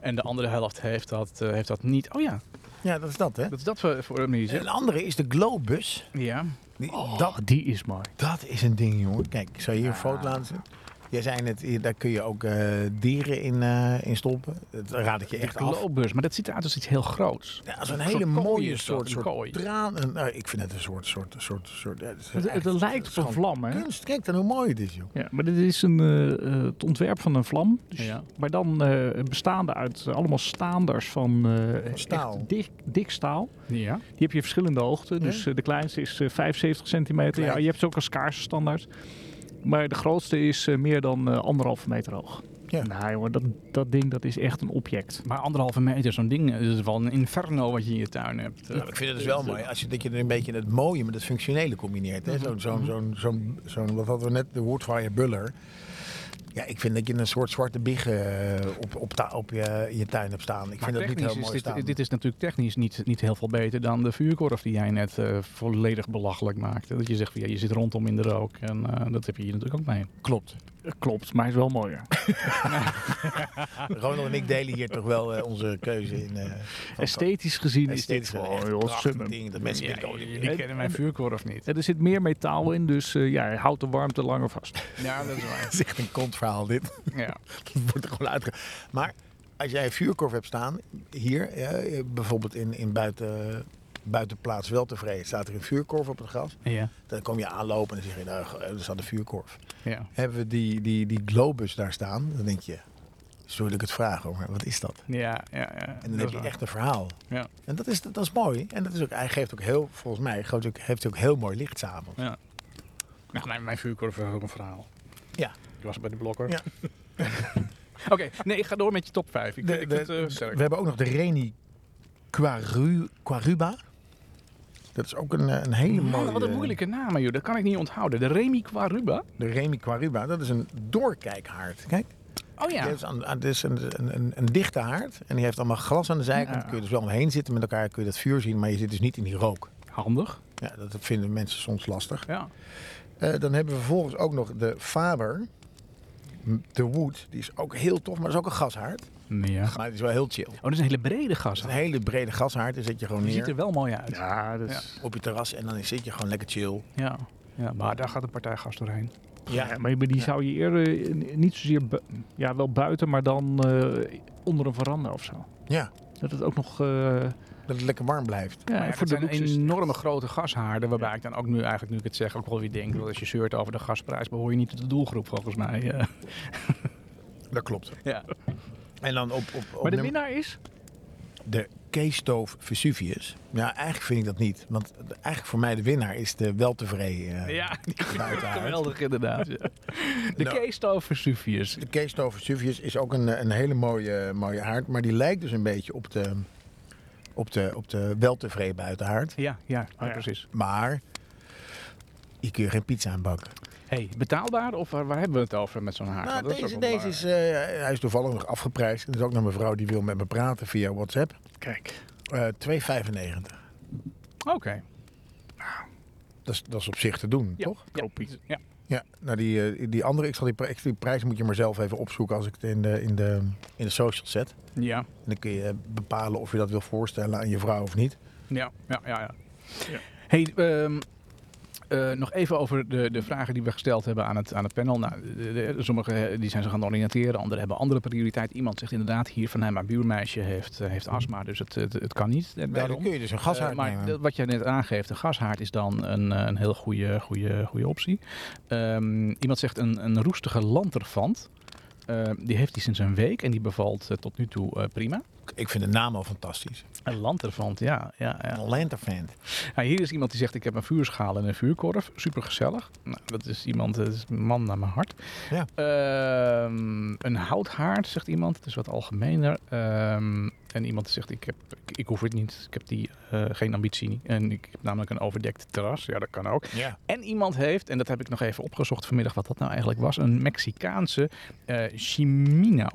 en de andere helft heeft dat, eh, heeft dat niet. Oh ja, Ja, dat is dat, hè? dat is dat voor, voor een muziek. Een andere is de Globus. Ja. Die, Dat, dat, die is mooi. dat is een ding, jongen. Kijk, ik zal hier een foto laten zien. Jij zei net, hier- daar kun je ook eh, dieren in, eh, in stoppen. Dat raad ik je echt de af. Globus, maar dat ziet eruit als iets heel groots. Ja, zo'n Zo'n hele mooie soort, een soort kooi. traan. een- nou, ik vind het een soort, soort, soort, soort. ja, het, Het, echt- het lijkt op een vlam, hè? Kunst, kijk dan hoe mooi het is, joh. Ja, maar dit is een, eh, het ontwerp van een vlam. Dus, Ja. Maar dan eh, bestaande uit allemaal staanders van eh, staal. dik, dik staal. Ja. Die heb je verschillende hoogten. Dus de kleinste is eh, 75 centimeter. Ja, je hebt ze ook als kaarsenstandaard. Maar de grootste is eh, meer dan eh, anderhalve meter hoog. Ja. Nou jongen, dat, dat ding dat is echt een object. Maar anderhalve meter, zo'n ding, is wel een inferno wat je in je tuin hebt. Ja, ik vind het dus wel mooi als je, dat je er een beetje het mooie met het functionele combineert. zo'n, zo'n, zo'n, zo'n, wat hadden we net, de Woodfire Buller. Ja, ik vind dat je een soort zwarte biggen eh, op, op, op je, je tuin hebt staan. Ik Maar vind dat niet heel is mooi dit, staan. dit is natuurlijk technisch niet, niet heel veel beter dan de vuurkorf die jij net eh, volledig belachelijk maakte. Dat je zegt, van, ja, je zit rondom in de rook en eh, dat heb je hier natuurlijk ook mee. Klopt. Klopt, maar hij is wel mooier. Ronald en ik delen hier toch wel eh, onze keuze in. eh, Esthetisch gezien is dit esthetisch gewoon heel summum. ding, Dat mensen Ja, denken, jullie en- kennen mijn vuurkorf niet. Er zit meer metaal in, dus eh, ja, hij houdt de warmte langer vast. Ja, dat is waar. Het is echt een kontverhaal dit. Ja. Dat wordt er gewoon uitge... Maar als jij een vuurkorf hebt staan, hier, ja, bijvoorbeeld in, in buiten, buitenplaats wel tevreden, staat er een vuurkorf op het gras. Ja. Dan kom je aanlopen en dan zeg je, nou, er staat een vuurkorf. Ja. Hebben we die, die, die globus daar staan, dan denk je, sorry dat ik het vraag hoor, maar wat is dat? Ja, ja, ja. En dan heb je echt een verhaal. Ja. En dat is, dat is mooi. En dat is ook, hij geeft ook heel, volgens mij, geeft ook, heeft ook heel mooi licht s'avonds. Ja. Nou, mijn, mijn vuurkorf is ook een verhaal. Ja. Ik was bij de blokker. Ja. Oké, nee, ik ga door met je top 5. Ik, De- ik de- vind het eh. We hebben ook nog de Reni Quaru, Quaruba. Dat is ook een, eh, een hele Man, mooie... wat een moeilijke naam, joh. Dat kan ik niet onthouden. De Remy Quaruba. De Remi Quaruba, dat is een doorkijkhaard. Kijk, Oh ja. dit is, een, dit is een, een, een, een dichte haard. En die heeft allemaal glas aan de zijkant. Ja. Kun je dus wel omheen zitten met elkaar, kun je dat vuur zien. Maar je zit dus niet in die rook. Handig. Ja, dat vinden mensen soms lastig. Ja. Eh, dan hebben we vervolgens ook nog de Faber. De Wood, die is ook heel tof, maar dat is ook een gashaard. Ja. Maar het is wel heel chill. Het Oh, dat is een hele brede gas. is een hele brede gashaard. Dan zit je gewoon Die ziet neer er wel mooi uit. Ja, dus, op je terras en dan zit je gewoon lekker chill. Ja. ja, maar daar gaat een partij gas doorheen. ja. maar die zou je eerder niet zozeer, bu- ja, wel buiten, maar dan eh, onder een veranda of zo. Ja, Dat het ook nog, eh, dat het lekker warm blijft. ja, voor dat de zijn enorme grote gashaarden. Waarbij ik dan ook nu eigenlijk, nu ik het zeg, ook wel weer denk. Dat als je zeurt over de gasprijs, behoor je niet tot de doelgroep volgens mij. eh. Dat klopt. ja. En dan op, op, op Maar de nummer- winnaar is? de Keestoof Vesuvius. Ja, eigenlijk vind ik dat niet. Want eigenlijk voor mij de winnaar is de weltevreden. eh, Ja, die geweldig inderdaad. ja. De Nou. Keestoof Vesuvius. De Keestoof Vesuvius is ook een, een hele mooie, mooie haard. Maar die lijkt dus een beetje op de, op de, op de weltevreden buitenhaard. Ja, ja, precies. Maar je kun je geen pizza aanbakken. Hey, betaalbaar of waar, waar hebben we het over met zo'n haar? Nou, Dat is deze deze is, eh, hij is toevallig nog afgeprijsd. Er is ook nog een mevrouw die wil met me praten via WhatsApp. Kijk. Eh 2,95. Oké. Dat is, dat is op zich te doen, Ja, toch? Ja. Kopie. Ja. Ja, nou die, eh, die andere, ik zal die, pri- die prijs moet je maar zelf even opzoeken als ik het in de, in de, in de social zet. Ja. En dan kun je bepalen of je dat wil voorstellen aan je vrouw of niet. Ja, ja, ja. ja. Ja. Hey, ehm, eh, nog even over de, de vragen die we gesteld hebben aan het, aan het panel. Nou, de, de- sommige eh, die zijn ze gaan oriënteren, anderen hebben andere prioriteit. Iemand zegt inderdaad hier van, hey, mijn buurmeisje heeft, eh, heeft astma, dus het, het, het kan niet. Ja, daarom. dan kun je dus een gashaard Eh, maar wat jij net aangeeft, een gashaard is dan een, een heel goede, goede, goede optie. Ehm, iemand zegt een, een roestige lanterfant. Die heeft hij sinds een week en die bevalt tot nu toe prima. Ik vind de naam al fantastisch. Een lanterfant, ja. ja, ja. Een lanternfan. Nou, hier is iemand die zegt: Ik heb een vuurschaal en een vuurkorf. Super gezellig. Nou, dat is iemand, dat is een man naar mijn hart. Ja. Ehm, een houthaard, zegt iemand. Het is wat algemener. Ehm, en iemand zegt: ik, heb, ik, ik hoef het niet. Ik heb die eh, geen ambitie. En ik heb namelijk een overdekt terras. Ja, dat kan ook. Ja. En iemand heeft, en dat heb ik nog even opgezocht vanmiddag, wat dat nou eigenlijk was: een Mexicaanse eh Chimino.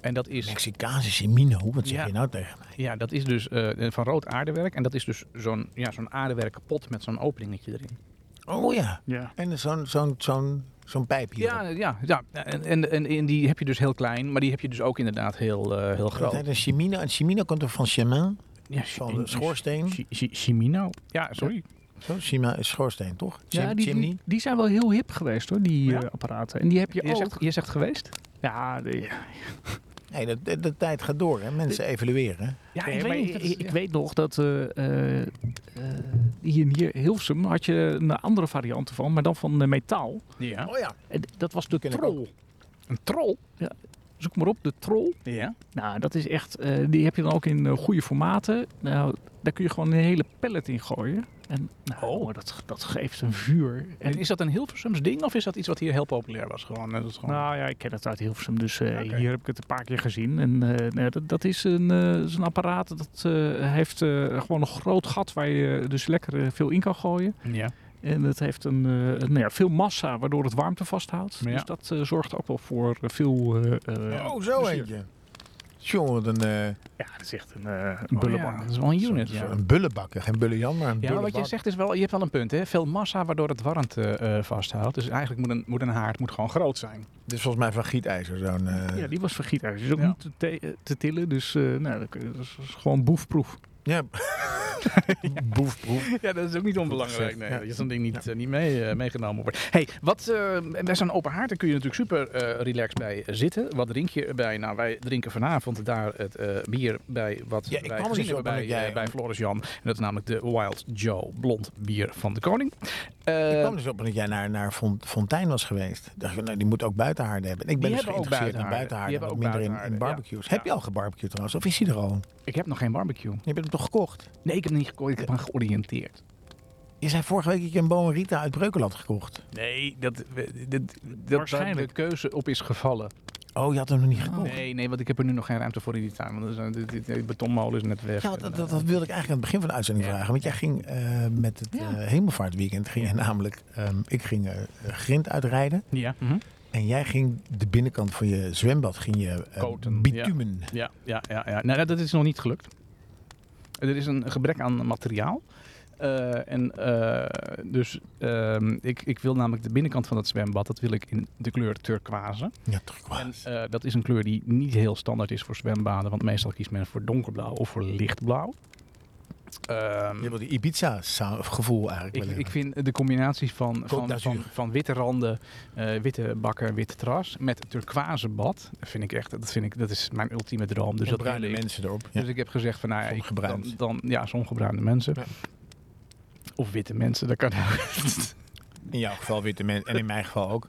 En dat is. Mexicaanse Chimino, wat zeg Ja. je nou tegen mij? Ja, dat is dus eh, van rood aardewerk. En dat is dus zo'n ja, zo'n aardewerken pot met zo'n openingetje erin. Oh ja. Ja. En zo'n zo'n zo'n zo'n pijp hier. Ja, ja, ja. En, en, en, en die heb je dus heel klein, maar die heb je dus ook inderdaad heel, eh, heel Dat groot. heet een Chimino. En Chimino komt er van chemin. Ja, Van de schoorsteen. Chi- chi- Chimino. Ja, sorry. Zo, Chima is schoorsteen, toch? Ja, die, chimney. die, die zijn wel heel hip geweest hoor, die Ja? eh, apparaten. En die heb je, Je ook. zegt, je zegt geweest? Ja, de, Nee, de, de, de tijd gaat door, hè. Mensen evalueren. Ja, Nee, ik weet niet. ik, dat is- ik ja. weet nog dat eh, eh, eh, hier in hier Hilversum had je een andere variant van, maar dan van metaal. Ja. Oh ja. En dat was de Ken ik troll. Een troll? Zoek maar op, de troll. Ja. Nou, dat is echt, eh, die heb je dan ook in goede formaten. Nou, daar kun je gewoon een hele pallet in gooien. En nou, Oh. dat, dat geeft een vuur. En En, is dat een Hilversums ding of is dat iets wat hier heel populair was? Gewoon, eh, dat gewoon... nou ja, ik ken het uit Hilversum, dus eh, hier heb ik het een paar keer gezien. En eh, nou, dat, dat is een, eh, dat is een apparaat dat eh, heeft eh, gewoon een groot gat waar je dus lekker veel in kan gooien. ja. En het heeft een, eh, nou ja, veel massa, waardoor het warmte vasthoudt. Ja. Dus dat zorgt ook wel voor veel... eh, eh, Oh, zo plezier. eentje. Jongen, wat een, eh, Ja, dat is echt een, eh, een Oh ja, bullebak. dat is wel een unit, zo- ja. een bullenbakker. Geen bullenjan, maar een Ja, maar wat je bullebak. zegt is wel, je hebt wel een punt, hè? Veel massa waardoor het warmte eh, vasthoudt. Dus eigenlijk moet een, moet een haard moet gewoon groot zijn. Dit is volgens mij van gietijzer, zo'n... eh, Ja, die was vergietijzer. Is ook Ja. niet te, te- tillen, dus eh, nou, is dat is gewoon boefproef. Ja. boef, boef. Ja, dat is ook niet onbelangrijk. Nee, ja. dat je zo'n ding niet, eh, niet mee, eh, meegenomen wordt. hey, wat, eh, bij zo'n open haard daar kun je natuurlijk super eh, relaxed bij zitten. Wat drink je erbij? Nou, wij drinken vanavond daar het eh, bier bij wat Ja, ik wij kwam er gezien hebben bij, jij- bij Floris Jan. En dat is namelijk de Wild Joe blond bier van de koning. Eh, Ik kwam dus op omdat jij naar, naar Font- Fontijn was geweest. Dacht nou, die moet ook buitenhaarden hebben. En ik ben Die dus ook geïnteresseerd in buitenhaarden. Die hebben minder ook in, in barbecues. ja. Heb je al gebarbecued trouwens? Of is die er al? Ik heb nog geen barbecue. Je hebt hem toch gekocht? Nee, ik heb hem niet gekocht. Ik heb hem georiënteerd. Je zei vorige week dat je een Boom Rita uit Breukeland gekocht. Nee, dat, dat, dat, Waarschijnlijk. de keuze op is gevallen. Oh, je had hem nog niet gekocht? Nee, nee, want ik heb er nu nog geen ruimte voor in die tuin. Want er zijn- die, die, die betonmolen is net weg. Ja, dat, dat, dat wilde ik eigenlijk aan het begin van de uitzending Ja. vragen. Want jij ging eh, met het Ja. eh, hemelvaartweekend, ging jij namelijk, ehm, ik ging eh, grind uitrijden. Ja. Mhm. En jij ging de binnenkant van je zwembad, ging je eh, Koten, bitumen. Ja, ja, ja, ja. Nee, dat is nog niet gelukt. Er is een gebrek aan materiaal. Eh, en eh, dus ehm, ik, ik wil namelijk de binnenkant van het zwembad, dat wil ik in de kleur turquoise. Ja, turquoise. En dat is een kleur die niet heel standaard is voor zwembaden, want meestal kiest men voor donkerblauw of voor lichtblauw. Ehm, Je wil die Ibiza sou- gevoel eigenlijk ik, ik vind de combinatie van, van, van, van witte randen, eh, witte bakken, witte terras met turquoise bad, dat vind ik echt, dat, vind ik, dat is mijn ultieme droom. Dus En dat bruine mensen erop. Ja. Dus ik heb gezegd van nou ja, ik, dan, dan ja, zongebruinde mensen. Ja. Of witte mensen, dat kan ook. In jouw geval witte mensen. En in mijn geval ook.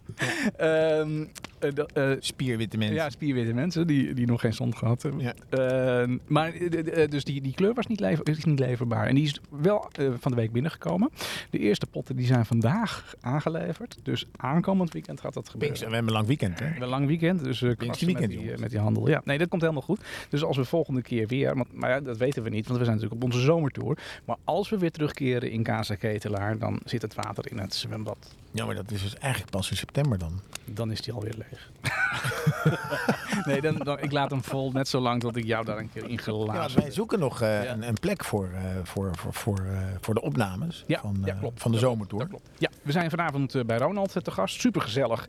Ehm, eh, eh, Spierwitte mensen. ja, spierwitte mensen die, die nog geen zon gehad hebben. Ja. Ehm, maar eh, dus die, die kleur was niet, lever, is niet leverbaar. En die is wel van de week binnengekomen. De eerste potten die zijn vandaag aangeleverd. Dus aankomend weekend gaat dat gebeuren. We hebben een lang weekend, hè? We hebben een lang weekend, dus uh, Pinksterweekend, met, die, met die handel. Ja, nee, dat komt helemaal goed. Dus als we volgende keer weer, want, maar ja, dat weten we niet, want we zijn natuurlijk op onze zomertour. Maar als we weer terugkeren in Casa Ketelaar, dan zit het water in het zwembad. Ja, maar dat is dus eigenlijk pas in september dan. Dan is die alweer leeg. nee, dan, dan, ik laat hem vol net zo lang tot ik jou daar een keer in Ja, gelazen wij zoeken nog eh, Ja. een, een plek voor, eh, voor, voor, voor, eh, voor de opnames Ja, van, ja, eh, klopt. van de Dat zomertour. Dat klopt. Ja, we zijn vanavond eh, bij Ronald te gast. Super gezellig.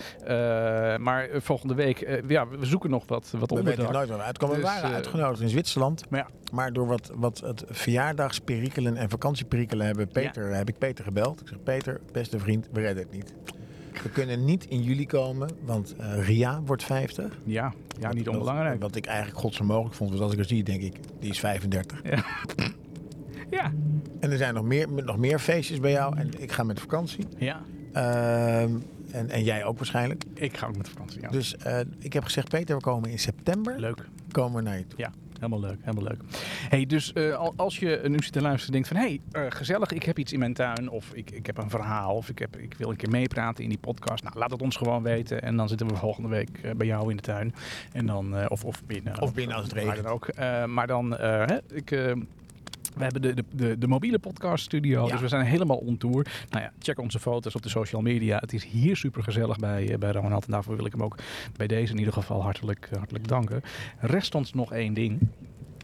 maar volgende week, eh, ja, we zoeken nog wat, wat We weten onderdak. nooit waar we uitkomen. Dus, we waren eh, uitgenodigd in Zwitserland. Maar ja, Maar door wat, wat het verjaardagsperikelen en vakantieperikelen hebben Peter, heb ik Peter gebeld. Ik zeg, Peter, beste vriend, we redden het niet. We kunnen niet in juli komen, want eh, Ria wordt 50. ja, ja niet onbelangrijk. Wat, ik eigenlijk godsonmogelijk vond, was als ik er zie, denk ik, die is 35. Ja, En er zijn nog meer, nog meer feestjes bij jou en ik ga met vakantie. ja. Ehm, en, en jij ook waarschijnlijk. Ik ga ook met vakantie. Ja. Dus eh, ik heb gezegd, Peter, we komen in september. leuk. Komen we naar je toe. Ja, helemaal leuk. Helemaal leuk. Hey, dus eh, al- als je nu zit te luisteren en denkt van... hé, hey, eh, gezellig, ik heb iets in mijn tuin... of ik, ik heb een verhaal of ik, heb, ik wil een keer meepraten in die podcast. Nou, laat het ons gewoon weten. En dan zitten we volgende week eh, bij jou in de tuin. En dan, of, of binnen. Of binnen als het regent. ook. Maar dan, hè, ik... we hebben de, de, de, de mobiele podcast studio, Ja. dus we zijn helemaal on tour. Nou ja, check onze foto's op de social media. Het is hier super gezellig bij, eh, bij Ronald. En daarvoor wil ik hem ook bij deze in ieder geval hartelijk, eh, hartelijk danken. Rest ons nog één ding.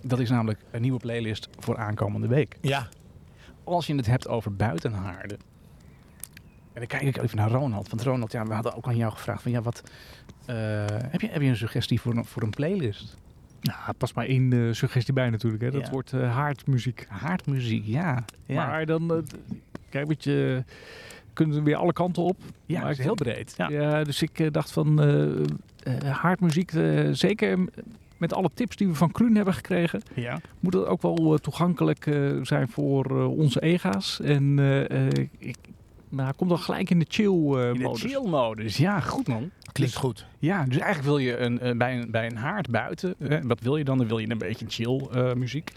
Dat is namelijk een nieuwe playlist voor aankomende week. Ja, Als je het hebt over buitenhaarden. En dan kijk ik even naar Ronald. Want Ronald, ja, we hadden ook aan jou gevraagd van ja, wat. eh, heb, je, heb je een suggestie voor een, voor een playlist? Nou, pas maar één eh, suggestie bij natuurlijk. Hè. Dat Ja. wordt eh, haardmuziek. Haardmuziek, ja. ja. Maar dan, eh, kijk, weet je, kunnen we weer alle kanten op. ja, maar het is heel breed. Ja. Ja, dus ik dacht van haardmuziek, zeker met alle tips die we van Kruun hebben gekregen, ja. moet het ook wel toegankelijk zijn voor onze ega's. En ik, nou, komt dan gelijk in de chill eh, In de modus. chill modus. Ja, goed man. Klinkt Dus- goed. Ja, dus eigenlijk wil je een, eh, bij, een, bij een haard buiten. Hè, wat wil je dan? Dan wil je een beetje chill eh, muziek.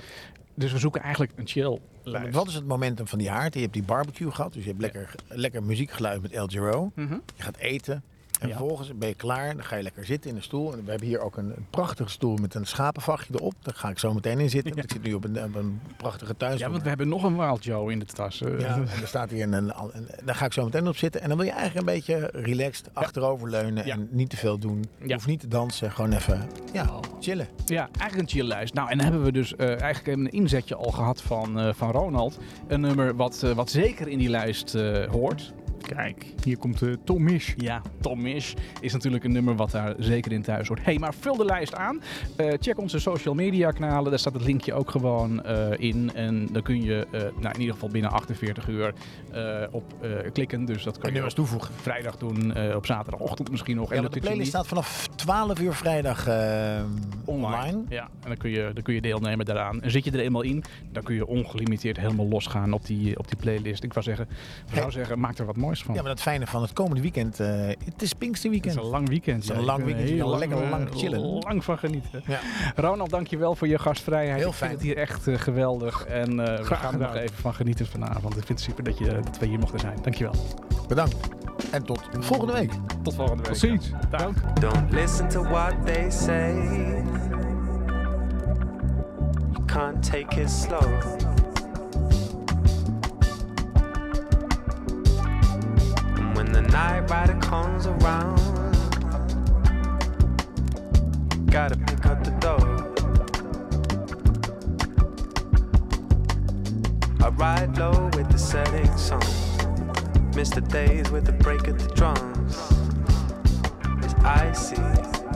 Dus we zoeken eigenlijk een chill lijst. Wat is het momentum van die haard? Je hebt die barbecue gehad, dus je hebt lekker, lekker muziekgeluid met El Giro. Mhm. Je gaat eten. En Ja. vervolgens ben je klaar, dan ga je lekker zitten in een stoel. En we hebben hier ook een, een prachtige stoel met een schapenvachtje erop. Daar ga ik zo meteen in zitten. want Ik zit nu op een, op een prachtige thuis. Ja, want we hebben nog een Wild Joe in de tas. Ja, en er staat hier een, een, een- daar ga ik zo meteen op zitten. En dan wil je eigenlijk een beetje relaxed achteroverleunen en niet te veel doen. Je hoeft niet te dansen, gewoon even ja, chillen. Ja, eigenlijk een chill lijst. Nou, en dan hebben we dus eh, eigenlijk een inzetje al gehad van, eh, van Ronald. Een nummer wat, eh, wat zeker in die lijst hoort. Kijk, hier komt de Tom Misch. Ja, Tom Misch is natuurlijk een nummer wat daar zeker in thuis hoort. hey, maar vul de lijst aan. Eh, check onze social media kanalen. Daar staat het linkje ook gewoon eh, in. En dan kun je eh, nou, in ieder geval binnen 48 uur eh, op eh, klikken. Dus dat kan En je nummers op toevoegen. vrijdag doen. eh, op zaterdagochtend misschien nog. Ja, En de playlist staat vanaf 12 uur vrijdag eh, online. Ja, en dan kun, je, dan kun je deelnemen daaraan. En zit je er eenmaal in, dan kun je ongelimiteerd helemaal losgaan op die, op die playlist. Ik zou zeggen, ik zou zeggen maak er wat moois van. Ja, maar het fijne van het komende weekend, eh, het is Pinksterweekend. het is een lang weekend. Het is een ja. lang weekend, je heel kan lekker eh, lang chillen. Lang van genieten. Ja. Ronald, dankjewel voor je gastvrijheid. Heel ik vind fijn. het hier echt eh, geweldig. En eh, we Graag gaan er nog even van genieten vanavond. Ik vind het super dat, je, dat we hier mochten zijn. Dankjewel. Bedankt. En tot volgende week. Tot volgende week. Tot ziens. Dag. Don't listen to what they say. You can't take it slow. The night rider comes around, gotta pick up the dough. I ride low with the setting sun. Miss the days with the break of the drums. It's icy.